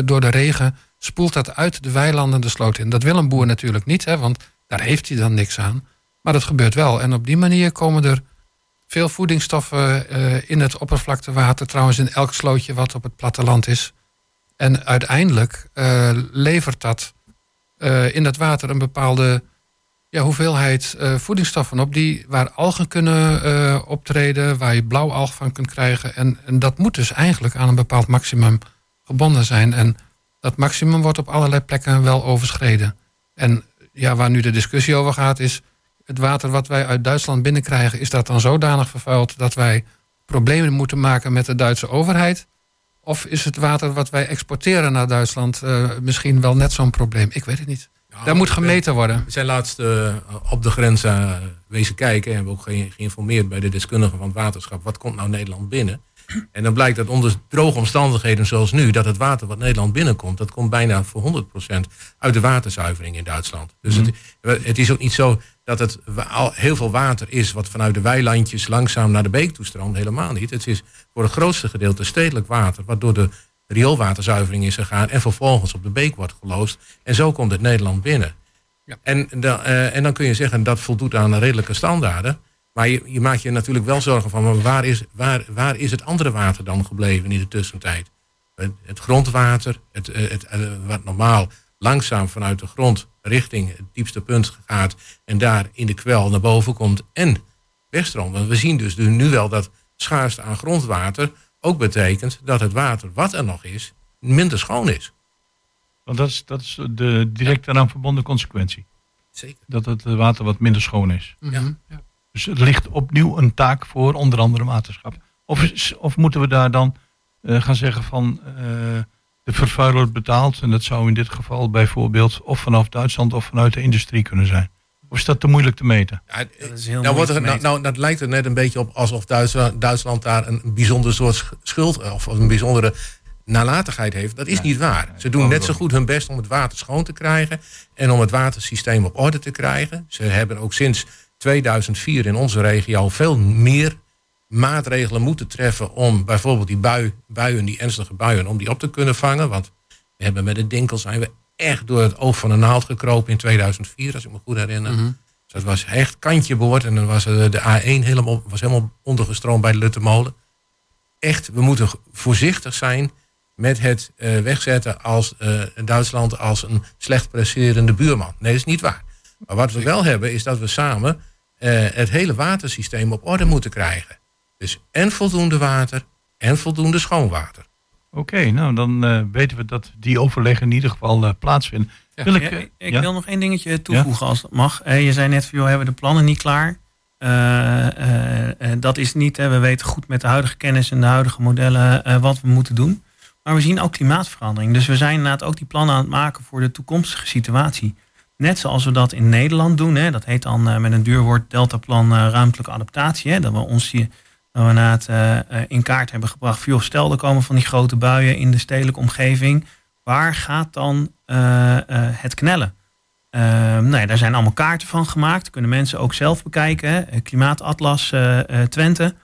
door de regen, spoelt dat uit de weilanden de sloot in. Dat wil een boer natuurlijk niet, hè, want daar heeft hij dan niks aan. Maar dat gebeurt wel. En op die manier komen er veel voedingsstoffen in het oppervlaktewater. Trouwens in elk slootje wat op het platteland is. En uiteindelijk eh, levert dat eh, in dat water een bepaalde ja, hoeveelheid eh, voedingsstoffen op. Die, waar algen kunnen optreden, waar je blauwalg van kunt krijgen. En, en dat moet dus eigenlijk aan een bepaald maximum gebonden zijn. En dat maximum wordt op allerlei plekken wel overschreden. En ja, waar nu de discussie over gaat is... het water wat wij uit Duitsland binnenkrijgen... is dat dan zodanig vervuild dat wij problemen moeten maken met de Duitse overheid? Of is het water wat wij exporteren naar Duitsland eh, misschien wel net zo'n probleem? Ik weet het niet. Daar moet gemeten worden. We zijn laatst eh, op de grens eh, wezen kijken en hebben ook ge- geïnformeerd bij de deskundigen van het waterschap. Wat komt nou Nederland binnen? En dan blijkt dat onder droge omstandigheden zoals nu, dat het water wat Nederland binnenkomt, dat komt bijna voor 100% uit de waterzuivering in Duitsland. Dus het, het is ook niet zo dat het al heel veel water is wat vanuit de weilandjes langzaam naar de beek toestroomt. Helemaal niet. Het is voor het grootste gedeelte stedelijk water, wat door de rioolwaterzuivering is gegaan en vervolgens op de beek wordt geloosd. En zo komt het Nederland binnen. En, dan, eh, en dan kun je zeggen dat voldoet aan redelijke standaarden. Maar je, je maakt je natuurlijk wel zorgen van maar waar, is, waar, waar is het andere water dan gebleven in de tussentijd? Het, het grondwater, het, eh, het, eh, wat normaal langzaam vanuit de grond richting het diepste punt gaat en daar in de kwel naar boven komt en wegstroomt. Want we zien dus nu wel dat schaarste aan grondwater ook betekent dat het water wat er nog is minder schoon is. Want dat is, dat is de direct daaraan verbonden consequentie. Zeker. Dat het eh, water wat minder schoon is. Mhm. Ja. Dus er ligt opnieuw een taak voor onder andere waterschap. Of, of moeten we daar dan eh, gaan zeggen van eh, de vervuiler betaalt. En dat zou in dit geval bijvoorbeeld of vanaf Duitsland of vanuit de industrie kunnen zijn. Of is dat te moeilijk te meten? Ja, Dat is heel nou, wordt er, nou, nou, dat lijkt er net een beetje op alsof Duitsland, Duitsland daar een bijzonder soort sch- schuld of een bijzondere nalatigheid heeft. Dat is niet waar. Ze doen net zo goed hun best om het water schoon te krijgen en om het watersysteem op orde te krijgen. Ze hebben ook sinds 2004 in onze regio veel meer maatregelen moeten treffen om bijvoorbeeld die bui, buien, die ernstige buien, om die op te kunnen vangen. Want we hebben met de dinkel zijn we echt door het oog van de naald gekropen in 2004, als ik me goed herinner. Dus dat was echt kantje boord. En dan was de A1 helemaal, was helemaal ondergestroomd bij de Luttermolen. Echt, we moeten voorzichtig zijn met het eh, wegzetten als eh, Duitsland als een slecht presterende buurman. Nee, dat is niet waar. Maar wat we wel hebben, is dat we samen eh, het hele watersysteem op orde moeten krijgen. Dus en voldoende water en voldoende schoon water. Oké, nou dan eh, weten we dat die overleg in ieder geval eh, plaatsvindt. Wil ik, eh, ik ik ja? wil nog één dingetje toevoegen als dat mag. Je zei net van, joh, hebben we de plannen niet klaar? Eh, eh, eh, dat is niet, hè. we weten goed met de huidige kennis en de huidige modellen eh, wat we moeten doen. Maar we zien ook klimaatverandering. Dus we zijn inderdaad ook die plannen aan het maken voor de toekomstige situatie. Net zoals we dat in Nederland doen. Hè. Dat heet dan eh, met een duur woord Deltaplan eh, ruimtelijke adaptatie. Hè. Dat we ons hier inderdaad eh, eh, in kaart hebben gebracht. Joh, stel er komen van die grote buien in de stedelijke omgeving. Waar gaat dan eh, het knellen? Ehm, nou ja, daar zijn allemaal kaarten van gemaakt. Kunnen mensen ook zelf bekijken. Klimaatatlas eh, Twente.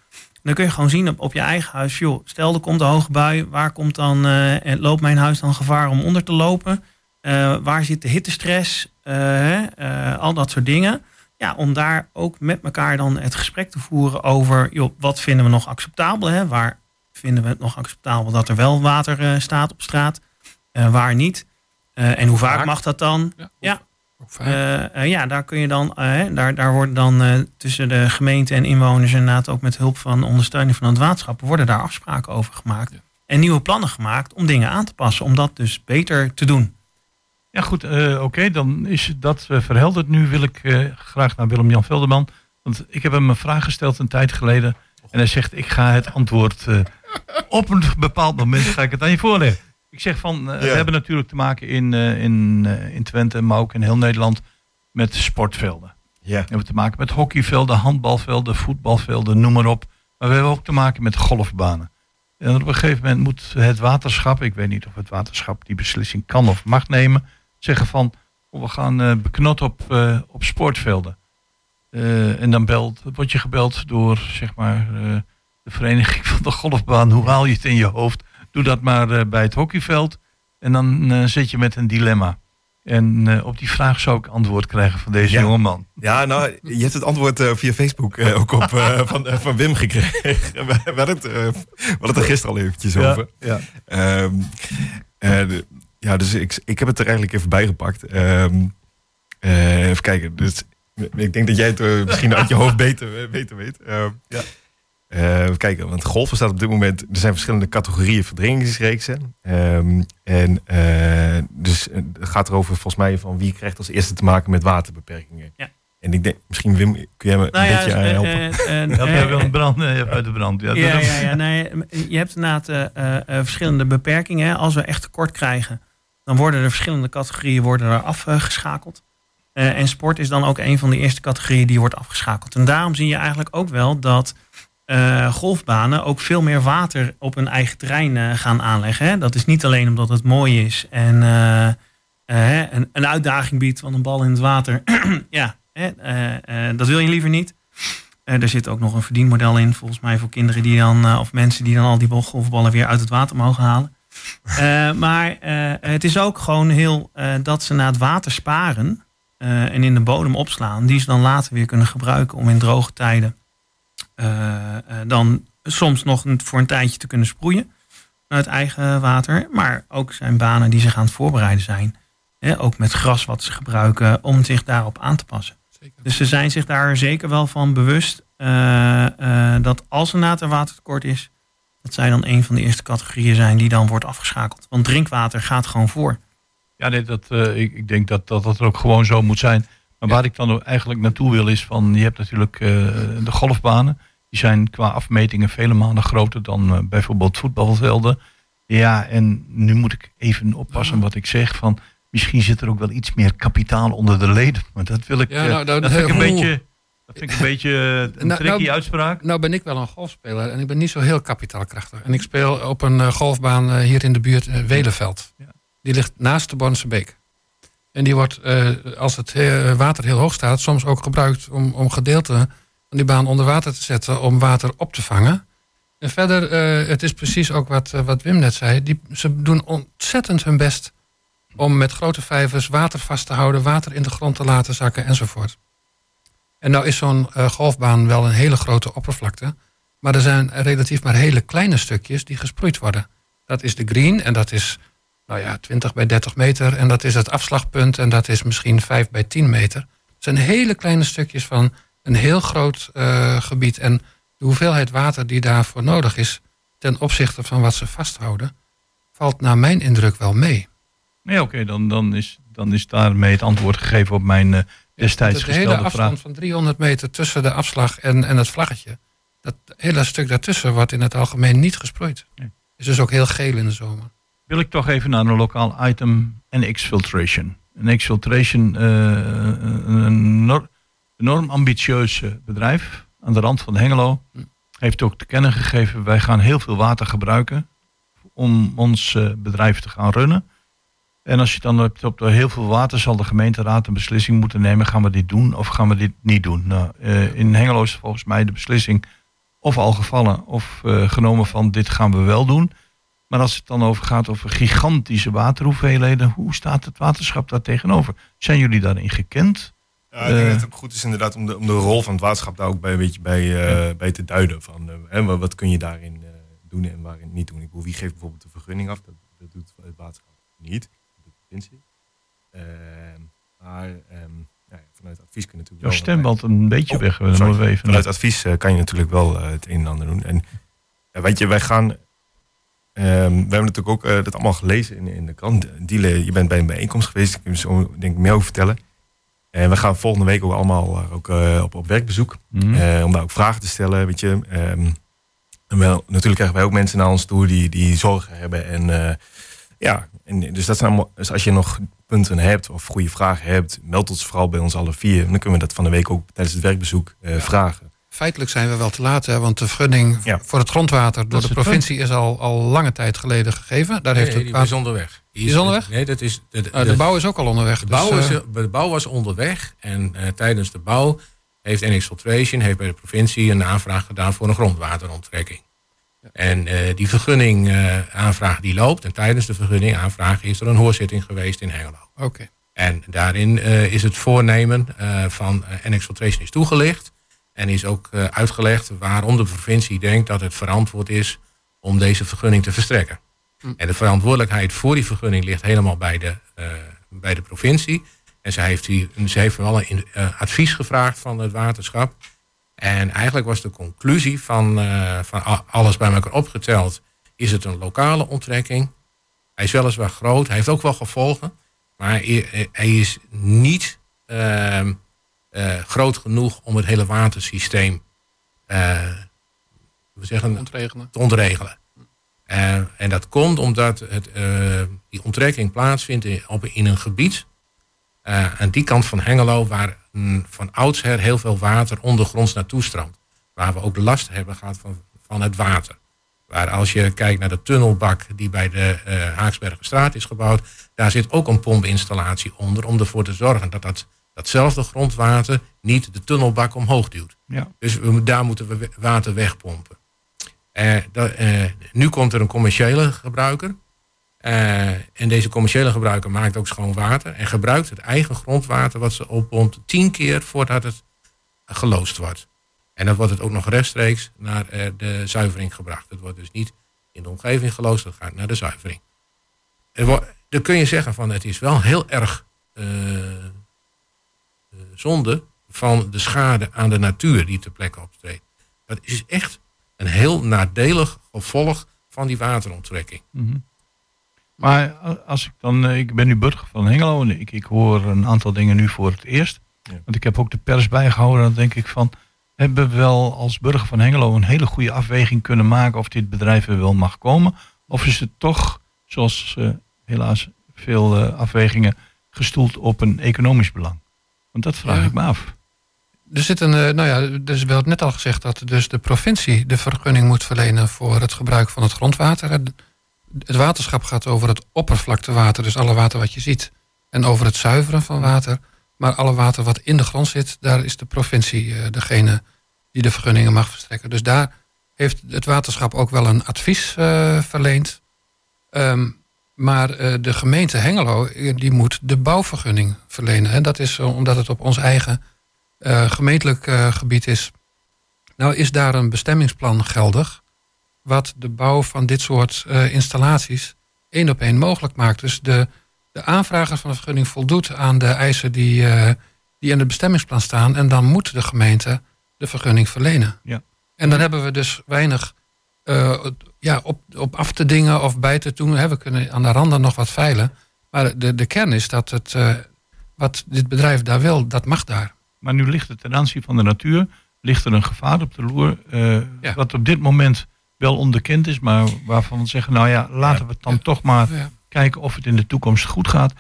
Dan kun je gewoon zien op, op je eigen huis. Joh, stel er komt een hoge bui. Waar komt dan, loopt mijn huis dan gevaar om onder te lopen? Waar zit de hittestress? Al dat soort dingen. Ja, om daar ook met elkaar dan het gesprek te voeren over... Joh, wat vinden we nog acceptabel? Hè? Waar vinden we het nog acceptabel dat er wel water eh, staat op straat? Eh, waar niet? Eh, en hoe vaak, mag dat dan? Ja, Ja. Ja, daar kun je dan, daar, daar worden dan tussen de gemeente en inwoners inderdaad ook met hulp van ondersteuning van het waterschap worden daar afspraken over gemaakt. Ja. En nieuwe plannen gemaakt om dingen aan te passen, om dat dus beter te doen. Ja goed, eh, oké, dan is dat eh, verhelderd. Nu wil ik eh, graag naar Willem-Jan Velderman. Want ik heb hem een vraag gesteld een tijd geleden. En hij zegt, ik ga het antwoord op een bepaald moment ga ik het aan je voorleggen. Ik zeg van, we hebben natuurlijk te maken in, in, in Twente, maar ook in heel Nederland met sportvelden. Ja. We hebben te maken met hockeyvelden, handbalvelden, voetbalvelden, noem maar op. Maar we hebben ook te maken met golfbanen. En op een gegeven moment moet het waterschap, ik weet niet of het waterschap die beslissing kan of mag nemen, zeggen van oh, we gaan eh beknot op, eh, op sportvelden. Eh, en dan belt, word je gebeld door zeg maar, de vereniging [laughs] van de golfbaan. Hoe haal je het in je hoofd? Doe dat maar bij het hockeyveld. En dan zit je met een dilemma. En op die vraag zou ik antwoord krijgen van deze Ja. jongeman. Ja, nou, je hebt het antwoord via Facebook ook op, [laughs] van, van Wim gekregen. [laughs] we, hadden het, we hadden het er gisteren al eventjes over. ja. Ehm, eh, ja, dus ik, ik heb het er eigenlijk even bij gepakt. Ehm, eh, even kijken. Dus, ik denk dat jij het eh, misschien uit je hoofd beter, eh, beter weet. Ehm, Ja. eh, even kijken, want golfen staat op dit moment... Er zijn verschillende categorieën verdrinkingsreeksen. Ehm, en eh, dus het gaat erover volgens mij van wie krijgt als eerste te maken met waterbeperkingen. Ja. En ik denk, misschien Wim, kun jij me Nou een ja, beetje eh, helpen? eh, eh, [laughs] Dat eh, jij wil een brand uit de brand. Ja, Ja, ja, ja nee, je hebt inderdaad eh, verschillende beperkingen. Als we echt tekort krijgen, dan worden er verschillende categorieën worden er afgeschakeld. Eh, en sport is dan ook een van de eerste categorieën die wordt afgeschakeld. En daarom zie je eigenlijk ook wel dat eh, golfbanen ook veel meer water op hun eigen terrein eh, gaan aanleggen. Hè. Dat is niet alleen omdat het mooi is en een, een uitdaging biedt van een bal in het water. [clears throat] ja, hè, dat wil je liever niet. Er zit ook nog een verdienmodel in, volgens mij, voor kinderen die dan, of mensen die dan al die bal- golfballen weer uit het water mogen halen. Eh, maar eh, het is ook gewoon heel eh, dat ze na het water sparen en in de bodem opslaan, die ze dan later weer kunnen gebruiken om in droge tijden dan soms nog voor een tijdje te kunnen sproeien uit eigen water. Maar ook zijn banen die zich aan het voorbereiden zijn. Hè, ook met gras wat ze gebruiken om zich daarop aan te passen. Zeker. Dus ze zijn zich daar zeker wel van bewust dat als er na een watertekort is, dat zij dan een van de eerste categorieën zijn die dan wordt afgeschakeld. Want drinkwater gaat gewoon voor. Ja, nee, dat, eh, ik, ik denk dat, dat dat er ook gewoon zo moet zijn. Maar waar ik dan eigenlijk naartoe wil is van, je hebt natuurlijk eh, de golfbanen. Die zijn qua afmetingen vele malen groter dan eh, bijvoorbeeld voetbalvelden. Ja, en nu moet ik even oppassen wat ik zeg. Van, misschien zit er ook wel iets meer kapitaal onder de leden. Maar dat wil ik. Ja, nou, dat- dat, ik een beetje, dat vind ik een beetje eh, een Nou, tricky nou- uitspraak. Nou ben ik wel een golfspeler en ik ben niet zo heel kapitaalkrachtig. En ik speel op een eh, golfbaan eh, hier in de buurt, eh, Welenveld. Ja. Die ligt naast de Bornse Beek. En die wordt, als het water heel hoog staat, soms ook gebruikt om, om gedeelten van die baan onder water te zetten om water op te vangen. En verder, het is precies ook wat, wat Wim net zei. Die, ze doen ontzettend hun best om met grote vijvers water vast te houden, water in de grond te laten zakken enzovoort. En nou is zo'n eh, golfbaan wel een hele grote oppervlakte. Maar er zijn relatief maar hele kleine stukjes die gesproeid worden. Dat is de green en dat is nou ja, 20 bij 30 meter. En dat is het afslagpunt en dat is misschien 5 bij 10 meter. Het zijn hele kleine stukjes van een heel groot eh, gebied. En de hoeveelheid water die daarvoor nodig is ten opzichte van wat ze vasthouden, valt naar mijn indruk wel mee. Nee, oké, dan, dan, is, dan is daarmee het antwoord gegeven op mijn eh, destijds de hele afstand van 300 meter tussen de afslag en, en het vlaggetje. Dat hele stuk daartussen wordt in het algemeen niet gesproeid. Nee. Is dus ook heel geel in de zomer. Wil ik toch even naar een lokaal item en exfiltration. Een exfiltration, eh, een enorm, enorm ambitieus eh, bedrijf aan de rand van Hengelo. Hm. Heeft ook te kennen gegeven, wij gaan heel veel water gebruiken om ons eh, bedrijf te gaan runnen. En als je dan hebt op de heel veel water, zal de gemeenteraad een beslissing moeten nemen. Gaan we dit doen of gaan we dit niet doen? Nou, eh, in Hengelo is volgens mij de beslissing of al gevallen of eh, genomen van dit gaan we wel doen. Maar als het dan over gaat over gigantische waterhoeveelheden, hoe staat het waterschap daar tegenover? Zijn jullie daarin gekend? Ja, ik denk Eh. dat het ook goed is inderdaad om de, om de rol van het waterschap daar ook bij, een beetje bij, bij te duiden. Van, hè, wat- kun je daarin doen en waarin niet doen. Ik bedoel, wie geeft bijvoorbeeld de vergunning af? Dat, dat doet het waterschap niet. Provincie. Ehm, maar ehm, ja, vanuit advies kun je natuurlijk Jouw wel... stem valt een beetje Oh, weg. Moeten we even Vanuit advies eh, kan je natuurlijk wel eh, het een en ander doen. En weet je, wij gaan. ehm, we hebben natuurlijk ook eh, dat allemaal gelezen in, in de krant. Diele, je bent bij een bijeenkomst geweest. Ik kan je zo denk ik meer over vertellen. En we gaan volgende week ook allemaal eh, ook, eh, op, op werkbezoek. Mhm. Eh, om daar ook vragen te stellen. Weet je. En wel, natuurlijk krijgen wij ook mensen naar ons toe die, die zorgen hebben. En eh, ja, en, dus, dat zijn allemaal, dus als je nog punten hebt of goede vragen hebt, meld ons vooral bij ons alle vier. En dan kunnen we dat van de week ook tijdens het werkbezoek eh, vragen. Feitelijk zijn we wel te laat, hè, want de vergunning Ja. voor het grondwater door de provincie is al, al lange tijd geleden gegeven. Daar heeft Nee, het die is onderweg. Die is onderweg? Nee, dat is... De, de, Ah, de bouw is ook al onderweg. de dus, bouw, is, eh, de bouw was onderweg. En eh, tijdens de bouw heeft NX Filtration heeft bij de provincie een aanvraag gedaan voor een grondwateronttrekking. En eh, die vergunning eh, aanvraag die loopt. En tijdens de vergunning aanvraag is er een hoorzitting geweest in Hengelo. Oké. En daarin eh, is het voornemen van eh, NX Filtration is toegelicht. En is ook uitgelegd waarom de provincie denkt dat het verantwoord is om deze vergunning te verstrekken. Hm. En de verantwoordelijkheid voor die vergunning ligt helemaal bij de, bij de provincie. En zij heeft, hier, ze heeft wel een advies gevraagd van het waterschap. En eigenlijk was de conclusie van, eh, van alles bij elkaar opgeteld... is het een lokale onttrekking. Hij is weliswaar groot, hij heeft ook wel gevolgen... maar hij, hij is niet ehm, eh, groot genoeg om het hele watersysteem eh, we zeggen, ontregelen. te ontregelen. Eh, en dat komt omdat het, eh, die onttrekking plaatsvindt in, op, in een gebied eh, aan die kant van Hengelo, waar van oudsher heel veel water ondergronds naartoe stroomt. Waar we ook de last hebben gehad van, van het water. Waar als je kijkt naar de tunnelbak die bij de eh Haaksbergenstraat is gebouwd, daar zit ook een pompinstallatie onder om ervoor te zorgen dat, dat datzelfde grondwater niet de tunnelbak omhoog duwt. Ja. Dus we, daar moeten we water wegpompen. Eh, dat, eh, nu komt er een commerciële gebruiker. Eh, en deze commerciële gebruiker maakt ook schoon water. En gebruikt het eigen grondwater wat ze oppompt tien keer voordat het geloosd wordt. En dan wordt het ook nog rechtstreeks naar eh, de zuivering gebracht. Het wordt dus niet in de omgeving geloosd, het gaat naar de zuivering. Er dan kun je zeggen van het is wel heel erg eh, zonde van de schade aan de natuur die ter plekke optreedt. Dat is echt een heel nadelig gevolg van die wateronttrekking. Mhm. Maar als ik dan, eh, ik ben nu burger van Hengelo en ik, ik hoor een aantal dingen nu voor het eerst. Ja. Want ik heb ook de pers bijgehouden. Dan denk ik van, hebben we wel als burger van Hengelo een hele goede afweging kunnen maken of dit bedrijf er wel mag komen? Of is het toch, zoals eh, helaas veel eh, afwegingen, gestoeld op een economisch belang? Want dat vraag Ja. ik me af. Er zit een, nou ja, dus wel net al gezegd dat dus de provincie de vergunning moet verlenen voor het gebruik van het grondwater. Het waterschap gaat over het oppervlaktewater, dus alle water wat je ziet. En over het zuiveren van water. Maar alle water wat in de grond zit, daar is de provincie eh, degene die de vergunningen mag verstrekken. Dus daar heeft het waterschap ook wel een advies eh, verleend. Ehm, maar eh, de gemeente Hengelo, die moet de bouwvergunning verlenen. En dat is omdat het op ons eigen gemeentelijk gebied is. Nou is daar een bestemmingsplan geldig, wat de bouw van dit soort eh, installaties één op één mogelijk maakt. Dus de, de aanvrager van de vergunning voldoet aan de eisen die, eh, die in het bestemmingsplan staan. En dan moet de gemeente de vergunning verlenen. Ja. En dan hebben we dus weinig eh, ja, op, op af te dingen of bij te doen. Hè, we kunnen aan de randen nog wat veilen. Maar de, de kern is dat het, wat dit bedrijf daar wil, dat mag daar. Maar nu ligt er ten aanzien van de natuur, ligt er een gevaar op de loer, Ja. wat op dit moment wel onbekend is, maar waarvan we zeggen, nou ja, laten we het dan Ja. toch maar Ja. kijken of het in de toekomst goed gaat.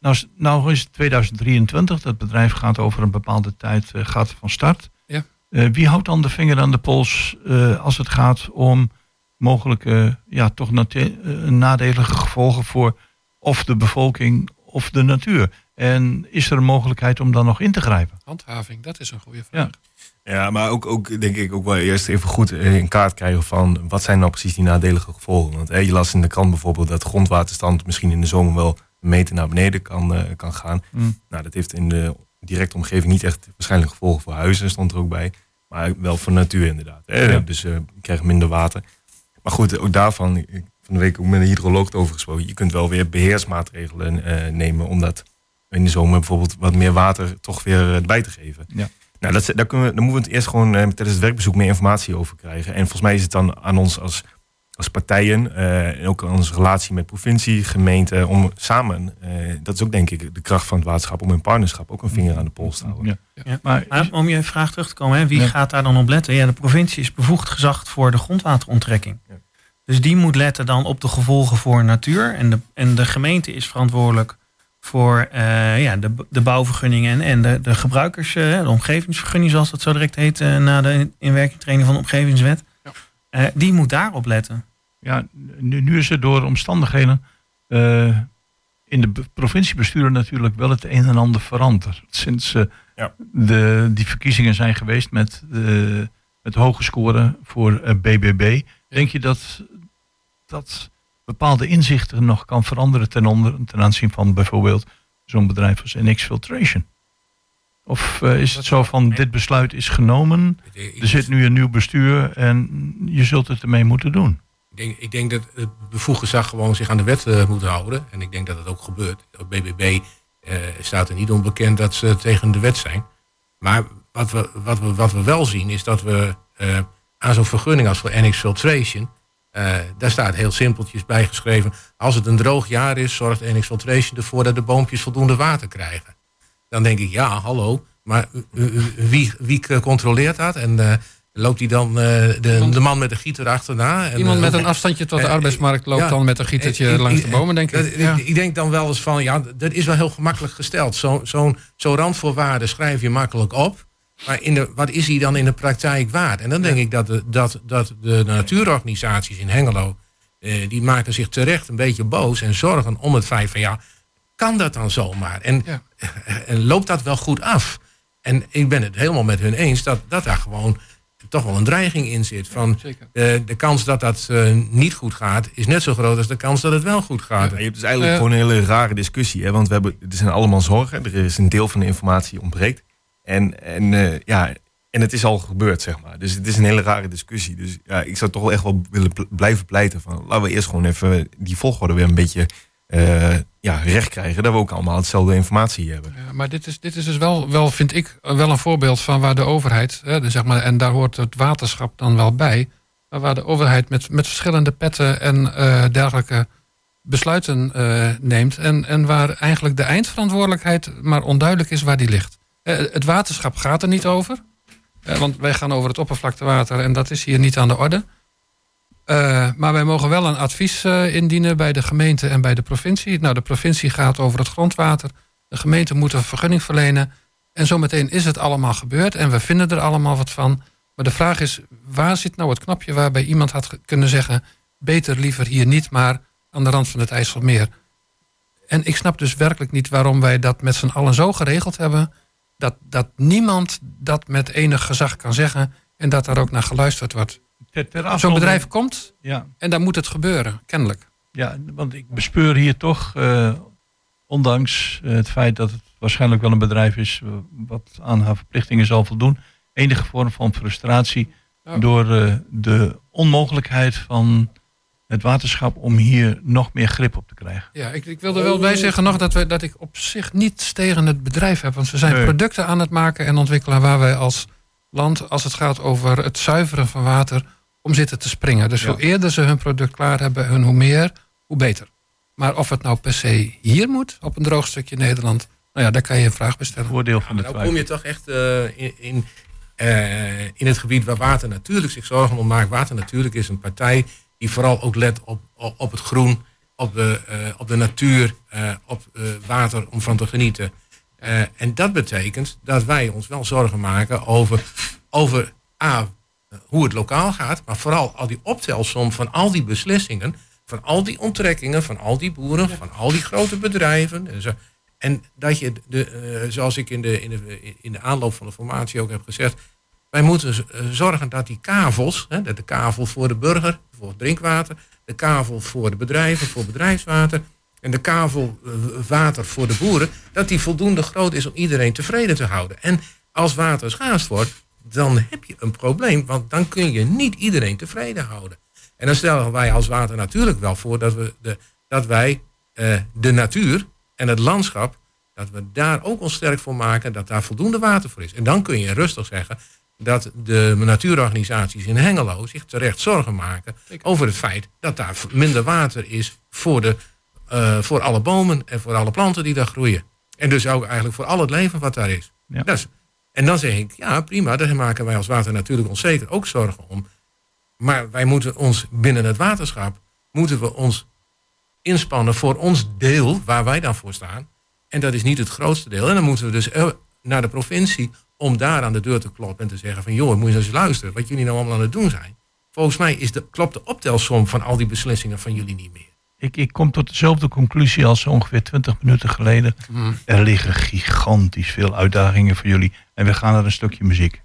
Nou, is- nou is het 2023, dat bedrijf gaat over een bepaalde tijd eh, gaat van start. Ja. Eh, wie houdt dan de vinger aan de pols eh, als het gaat om mogelijke, ja, toch nadelige gevolgen voor of de bevolking of de natuur? En is er een mogelijkheid om dan nog in te grijpen? Handhaving, dat is een goede vraag. Ja. Maar ook, ook denk ik ook wel eerst even goed in kaart krijgen van wat zijn nou precies die nadelige gevolgen. Want eh, je las in de krant bijvoorbeeld dat grondwaterstand misschien in de zomer wel een meter naar beneden kan, eh, kan gaan. Mm. Nou, dat heeft in de directe omgeving niet echt waarschijnlijk gevolgen voor huizen, stond er ook bij. Maar wel voor natuur inderdaad. Ja. Dus eh, je krijgt minder water. Maar goed, ook daarvan, ik van de week ook met een hydroloog over gesproken. Je kunt wel weer beheersmaatregelen eh, nemen om dat in de zomer bijvoorbeeld wat meer water toch weer bij te geven. Ja. Nou, dat, daar, kunnen we, daar moeten we het eerst gewoon eh, tijdens het werkbezoek meer informatie over krijgen. En volgens mij is het dan aan ons als, als partijen eh, en ook aan onze relatie met provincie, gemeente, om samen, eh, dat is ook denk ik de kracht van het waterschap, om in partnerschap ook een vinger aan de pols te houden. Ja. Ja. Maar Maar om je vraag terug te komen, hè, wie Ja. gaat daar dan op letten? Ja, de provincie is bevoegd gezag voor de grondwateronttrekking. Ja. Dus die moet letten dan op de gevolgen voor natuur. En de, en de gemeente is verantwoordelijk voor eh, ja, de, de bouwvergunningen en, en de, de gebruikers, eh, de omgevingsvergunning, zoals dat zo direct heet, eh, na de inwerkingtraining van de omgevingswet. Ja. Eh, die moet daarop letten. ja, nu, nu is er door omstandigheden eh, in de be- provinciebesturen natuurlijk wel het een en ander veranderd. Sinds eh, Ja. de, die verkiezingen zijn geweest met, met hoge scoren voor BBB. Denk je dat, dat bepaalde inzichten nog kan veranderen ten, onder, ten aanzien van bijvoorbeeld zo'n bedrijf als NX Filtration? Of eh, is het zo van dit besluit is genomen, er zit nu een nieuw bestuur en je zult het ermee moeten doen? Ik denk, ik denk dat het bevoegd gezag gewoon zich aan de wet eh, moet houden. En ik denk dat het ook gebeurt. Op BBB eh, staat er niet onbekend dat ze tegen de wet zijn. Maar wat we, wat we, wat we wel zien is dat we aan zo'n vergunning als voor NX Filtration... eh, daar staat heel simpeltjes bijgeschreven... als het een droog jaar is, zorgt NX Filtration ervoor... dat de boompjes voldoende water krijgen. Dan denk ik, ja, hallo, maar wie, wie controleert dat? En eh, loopt hij dan eh, de, de man met de gieter achterna? En, Iemand met een afstandje tot de arbeidsmarkt loopt ja. dan met een gietertje langs de bomen, denk ik. Ja. ik denk dan wel eens van, ja, dat is wel heel gemakkelijk gesteld. Zo'n zo zo randvoorwaarden schrijf je makkelijk op. Maar in de, wat is die dan in de praktijk waard? En dan denk ik dat de, dat, dat de natuurorganisaties in Hengelo... eh, die maken zich terecht een beetje boos en zorgen om het feit van... ja, kan dat dan zomaar? En, Ja. [laughs] en loopt dat wel goed af? En ik ben het helemaal met hun eens dat, dat daar gewoon toch wel een dreiging in zit. Van, eh, de kans dat dat eh, niet goed gaat is net zo groot als de kans dat het wel goed gaat. Ja, je hebt dus eigenlijk gewoon een hele rare discussie. Hè? Want we hebben, er zijn allemaal zorgen. Er is een deel van de informatie ontbreekt. En, en, eh, ja, en het is al gebeurd, zeg maar. Dus het is een hele rare discussie. Dus ja, ik zou toch wel echt wel willen blijven pleiten van... laten we eerst gewoon even die volgorde weer een beetje eh, ja, recht krijgen. Dat we ook allemaal hetzelfde informatie hebben. Ja, maar dit is, dit is dus wel, wel, vind ik, wel een voorbeeld van waar de overheid, hè, zeg maar, en daar hoort het waterschap dan wel bij, maar waar de overheid met, met verschillende petten en eh, dergelijke besluiten neemt. En, en waar eigenlijk de eindverantwoordelijkheid maar onduidelijk is waar die ligt. Eh, het waterschap gaat er niet over, eh, want wij gaan over het oppervlaktewater en dat is hier niet aan de orde. Eh, maar wij mogen wel een advies indienen bij de gemeente en bij de provincie. Nou, de provincie gaat over het grondwater. De gemeente moet een vergunning verlenen. En zometeen is het allemaal gebeurd en we vinden er allemaal wat van. Maar de vraag is, waar zit nou het knopje waarbij iemand had kunnen zeggen... beter liever hier niet, maar aan de rand van het IJsselmeer. En ik snap dus werkelijk niet waarom wij dat met z'n allen zo geregeld hebben... dat, dat niemand dat met enig gezag kan zeggen... en dat daar ook naar geluisterd wordt. Zo'n bedrijf komt Ja, en dan moet het gebeuren, kennelijk. ja, want ik bespeur hier toch, eh, ondanks eh, het feit dat het waarschijnlijk wel een bedrijf is eh, wat aan haar verplichtingen zal voldoen, enige vorm van frustratie door de onmogelijkheid van het waterschap om hier nog meer grip op te krijgen. Ja, ik, ik wil er wel bij zeggen nog dat, we, dat ik op zich niets tegen het bedrijf heb. Want ze zijn Nee. producten aan het maken en ontwikkelen waar wij als land, als het gaat over het zuiveren van water, om zitten te springen. Dus Ja. hoe eerder ze hun product klaar hebben en hoe meer, hoe beter. Maar of het nou per se hier moet, op een droog stukje Nederland, nou ja, daar kan je een vraag bij stellen. Voordeel van de Nou kom je toch echt eh, in, in, eh, in het gebied waar Water Natuurlijk zich zorgen om maakt. Water Natuurlijk is een partij die vooral ook let op, op, op het groen, op de, eh, op de natuur, eh, op eh, water om van te genieten. En dat betekent dat wij ons wel zorgen maken over, over A, hoe het lokaal gaat, maar vooral al die optelsom van al die beslissingen, van al die onttrekkingen, van al die boeren, van al die grote bedrijven. En, zo. en dat je, de, zoals ik in de, in, de, in de aanloop van de formatie ook heb gezegd, wij moeten eh, zorgen dat die kavels, hè, de kavel voor de burger, voor drinkwater, de kavel voor de bedrijven, voor bedrijfswater, en de kavel eh, water voor de boeren, dat die voldoende groot is om iedereen tevreden te houden. En als water schaars wordt, dan heb je een probleem, want dan kun je niet iedereen tevreden houden. En dan stellen wij als water natuurlijk wel voor dat, we de, dat wij eh, de natuur en het landschap, dat we daar ook ons sterk voor maken, dat daar voldoende water voor is. En dan kun je rustig zeggen dat de natuurorganisaties in Hengelo zich terecht zorgen maken over het feit dat daar minder water is voor, de, eh, voor alle bomen en voor alle planten die daar groeien. En dus ook eigenlijk voor al het leven wat daar is. Ja. Dat is en dan zeg ik, ja prima, daar maken wij als water natuurlijk ons zeker ook zorgen om. Maar wij moeten ons binnen het waterschap, moeten we ons inspannen voor ons deel waar wij dan voor staan. En dat is niet het grootste deel. En dan moeten we dus eh, naar de provincie om daar aan de deur te kloppen en te zeggen van joh, moet je eens luisteren wat jullie nou allemaal aan het doen zijn. Volgens mij is de, klopt de optelsom van al die beslissingen van jullie niet meer. Ik, ik kom tot dezelfde conclusie als ongeveer 20 minuten geleden. Hmm. Er liggen gigantisch veel uitdagingen voor jullie. En we gaan naar een stukje muziek.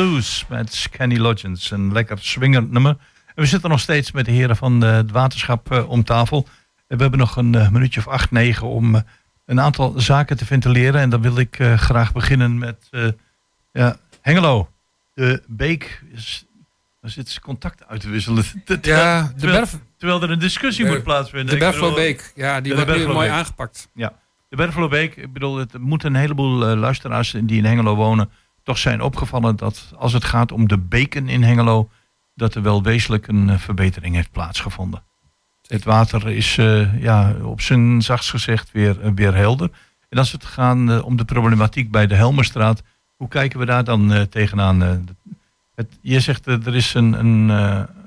Uh, Footloose met Kenny Loggins. Een lekker swingend nummer. En we zitten nog steeds met de heren van uh, het waterschap uh, om tafel. En we hebben nog een minuutje of acht, negen om een aantal zaken te ventileren. En dan wil ik graag beginnen met ja, Hengelo. De Beek is zitten ze contact uit te wisselen. [laughs] Ja, de terwijl, Berf, terwijl er een discussie moet plaatsvinden. De Berflobeek, ja, die wordt nu mooi aangepakt. Ja, de Berflobeek, ik bedoel, het moet een heleboel eh, luisteraars die in Hengelo wonen toch zijn opgevallen dat als het gaat om de beken in Hengelo, dat er wel wezenlijk een eh, verbetering heeft plaatsgevonden. Het water is eh, ja, op zijn zachtst gezegd weer, eh, weer helder. En als het gaat om de problematiek bij de Helmerstraat, hoe kijken we daar dan tegenaan? het, je zegt er is een, een,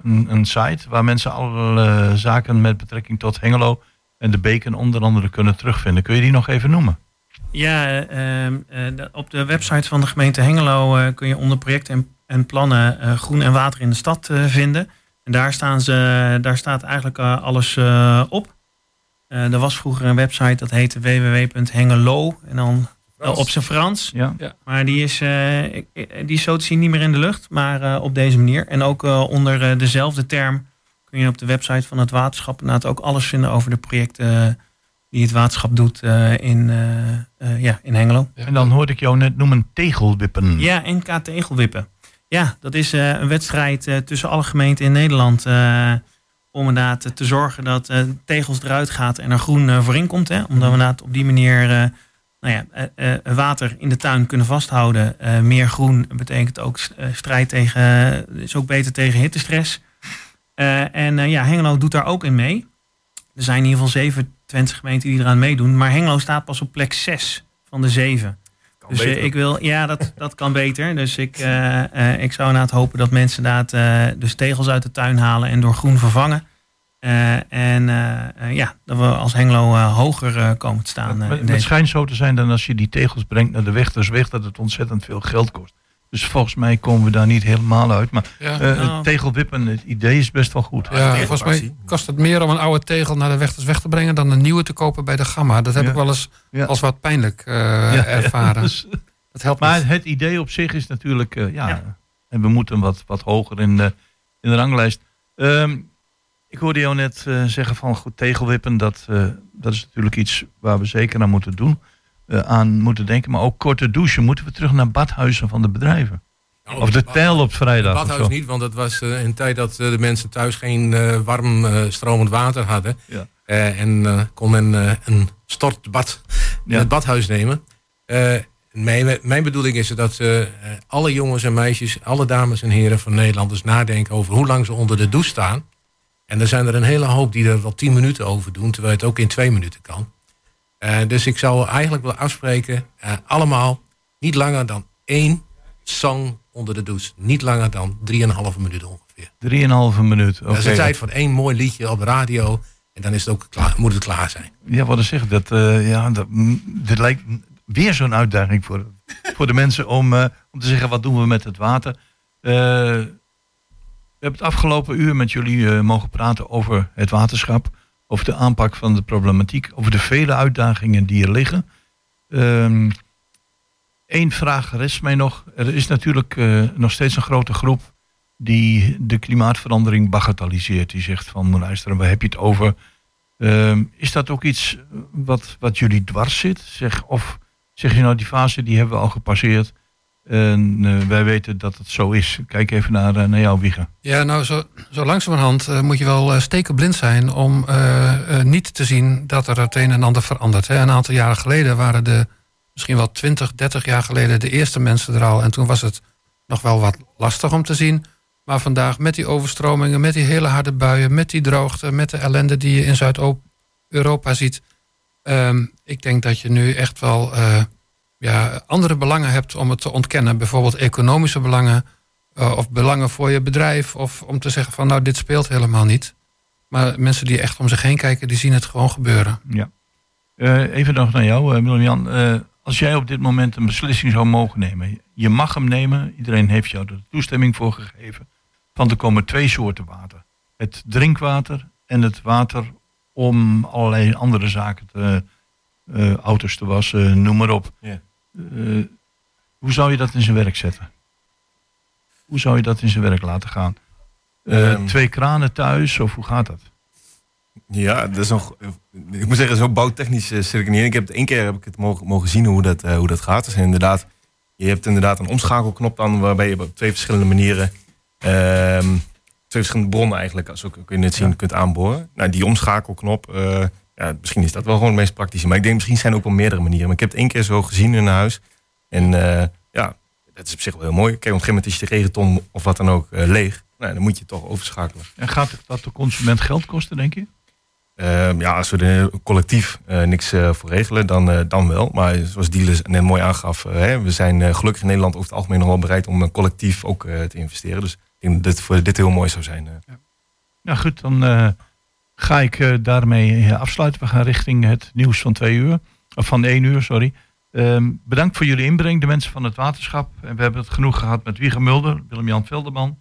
een, een site waar mensen alle zaken met betrekking tot Hengelo en de beken onder andere kunnen terugvinden. Kun je die nog even noemen? Ja, eh, ehm, eh, op de website van de gemeente Hengelo eh, kun je onder projecten en, en plannen eh, groen en water in de stad eh, vinden. En daar, staan ze, daar staat eigenlijk eh, alles eh, op. Eh, er was vroeger een website dat heette www.hengelo en dan op zijn Frans. Ja. Maar die is, eh, die is zo te zien niet meer in de lucht, maar eh, op deze manier. En ook onder eh, dezelfde term kun je op de website van het waterschap inderdaad ook alles vinden over de projecten die het waterschap doet eh, in, eh, eh, ja, in Hengelo. En dan hoorde ik jou net noemen tegelwippen. Ja, NK Tegelwippen. Ja, dat is een wedstrijd tussen alle gemeenten in Nederland. om inderdaad te zorgen dat tegels eruit gaat en er groen eh, voor in komt. Hè? Omdat we inderdaad op die manier nou ja, water in de tuin kunnen vasthouden. Meer groen betekent ook strijd tegen, is ook beter tegen hittestress. En ja, Hengelo doet daar ook in mee. Er zijn in ieder geval 27 gemeenten die eraan meedoen. Maar Hengelo staat pas op plek 6 van de 7. Dus eh, ik wil, ja, dat, [laughs] dat kan beter. Dus ik, eh, eh, ik zou inderdaad hopen dat mensen inderdaad eh, dus tegels uit de tuin halen en door groen vervangen. En ja, dat we als Hengelo hoger komen te staan. het, schijnt zo te zijn dat als je die tegels brengt naar de Wechtersweg, dat het ontzettend veel geld kost. Dus volgens mij komen we daar niet helemaal uit. Maar Ja, eh, Nou. het tegelwippen, het idee is best wel goed. ja, volgens mij kost het meer om een oude tegel naar de Wechters weg te brengen dan een nieuwe te kopen bij de Gamma. Dat heb Ja. ik wel eens Ja. als wat pijnlijk eh, Ja, ervaren. [laughs] dus- dat helpt maar niet. het idee op zich is natuurlijk, eh, ja, Ja. en we moeten wat, wat hoger in de, in de ranglijst. Ehm, ik hoorde jou net eh, zeggen van goed, tegelwippen, dat, eh, dat is natuurlijk iets waar we zeker aan moeten doen. Eh, aan moeten denken, maar ook korte douchen. Moeten we terug naar badhuizen van de bedrijven? Nou, Of de tijl op vrijdag? of badhuis niet, want dat was eh, een tijd dat eh, de mensen thuis geen eh, warm stromend water hadden. Ja. En kon men een stortbad in het badhuis nemen. Mijn, mijn bedoeling is dat alle jongens en meisjes, alle dames en heren van Nederland eens nadenken over hoe lang ze onder de douche staan. En er zijn er een hele hoop die er wel tien minuten over doen, terwijl het ook in twee minuten kan. Eh, dus ik zou eigenlijk willen afspreken, eh, allemaal niet langer dan één song onder de douche. Niet langer dan 3,5 minuten ongeveer. 3,5 minuut. Dat is de tijd van één mooi liedje op de radio. En dan is het ook klaar, moet het klaar zijn. Ja, wat ik zeg, dat, eh, ja, dat, mm, dit lijkt weer zo'n uitdaging voor, voor de mensen om, om te zeggen wat doen we met het water. We hebben het afgelopen uur met jullie mogen praten over het waterschap, over de aanpak van de problematiek, over de vele uitdagingen die er liggen. Eén vraag rest mij nog. Er is natuurlijk eh, nog steeds een grote groep die de klimaatverandering bagatelliseert. Die zegt van, luister, waar heb je het over? Ehm, is dat ook iets wat, wat jullie dwars zit? Zeg, of zeg je nou, die fase die hebben we al gepasseerd. En eh, wij weten dat het zo is. Kijk even naar, eh, naar jou, Wieger. Ja, nou, zo, zo langzamerhand eh, moet je wel stekenblind zijn om niet te zien dat er het een en ander verandert. Hè. Een aantal jaren geleden waren de, misschien wel 20, 30 jaar geleden, de eerste mensen er al. En toen was het nog wel wat lastig om te zien. Maar vandaag met die overstromingen, met die hele harde buien, met die droogte, met de ellende die je in Zuid-Europa ziet. ehm, ik denk dat je nu echt wel ja, andere belangen hebt om het te ontkennen. Bijvoorbeeld economische belangen. Uh, of belangen voor je bedrijf. Of om te zeggen van nou dit speelt helemaal niet. Maar mensen die echt om zich heen kijken, die zien het gewoon gebeuren. Ja. Uh, even nog naar jou, uh, Willem-Jan. Uh, als jij op dit moment een beslissing zou mogen nemen. Je mag hem nemen. Iedereen heeft jou er toestemming voor gegeven. Want er komen twee soorten water. Het drinkwater en het water om allerlei andere zaken te... Uh, auto's te wassen, noem maar op. Ja. Uh, Hoe zou je dat in zijn werk zetten? Hoe zou je dat in zijn werk laten gaan? Eh, Ehm. twee kranen thuis of hoe gaat dat? Ja, dat is nog, ik moet zeggen, zo bouwtechnisch zit ik niet in. Ik heb het één keer heb ik het mogen, mogen zien hoe dat, eh, hoe dat gaat. Dus inderdaad, je hebt inderdaad een omschakelknop dan, waarbij je op twee verschillende manieren, ehm, twee verschillende bronnen eigenlijk, zo kun je het zien, Ja. kunt aanboren. Nou, die omschakelknop, eh, ja, misschien is dat wel gewoon het meest praktische. Maar ik denk misschien zijn er ook wel meerdere manieren. Maar ik heb het één keer zo gezien in een huis. En eh, ja, dat is op zich wel heel mooi. Kijk, op een gegeven moment is je de regenton of wat dan ook eh, leeg. Nou, dan moet je toch overschakelen. En gaat dat de consument geld kosten, denk je? Ehm, ja, als we er collectief eh, niks voor regelen, dan, dan wel. Maar zoals Dealers net mooi aangaf, hè, we zijn gelukkig in Nederland over het algemeen nog wel bereid om collectief ook te investeren. Dus ik denk dat dit voor dit heel mooi zou zijn. eh. Nou goed, dan ga ik eh, daarmee eh, afsluiten. We gaan richting het nieuws van twee uur. Of van één uur, sorry. Ehm, bedankt voor jullie inbreng, de mensen van het waterschap. En we hebben het genoeg gehad met Wieger Mulder, Willem-Jan Velderman,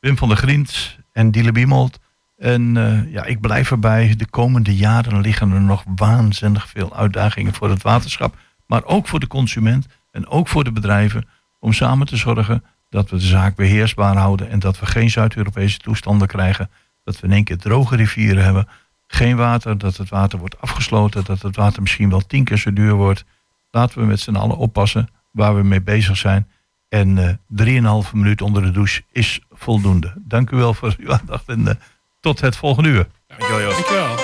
Wim van der Grient en Diele Biemold. En eh, ja, ik blijf erbij. De komende jaren liggen er nog waanzinnig veel uitdagingen voor het waterschap. Maar ook voor de consument en ook voor de bedrijven. Om samen te zorgen dat we de zaak beheersbaar houden. En dat we geen Zuid-Europese toestanden krijgen. Dat we in één keer droge rivieren hebben. Geen water, dat het water wordt afgesloten. Dat het water misschien wel tien keer zo duur wordt. Laten we met z'n allen oppassen waar we mee bezig zijn. En eh, drieënhalve minuut onder de douche is voldoende. Dank u wel voor uw aandacht en eh, tot het volgende uur. Dankjewel. Dankjewel.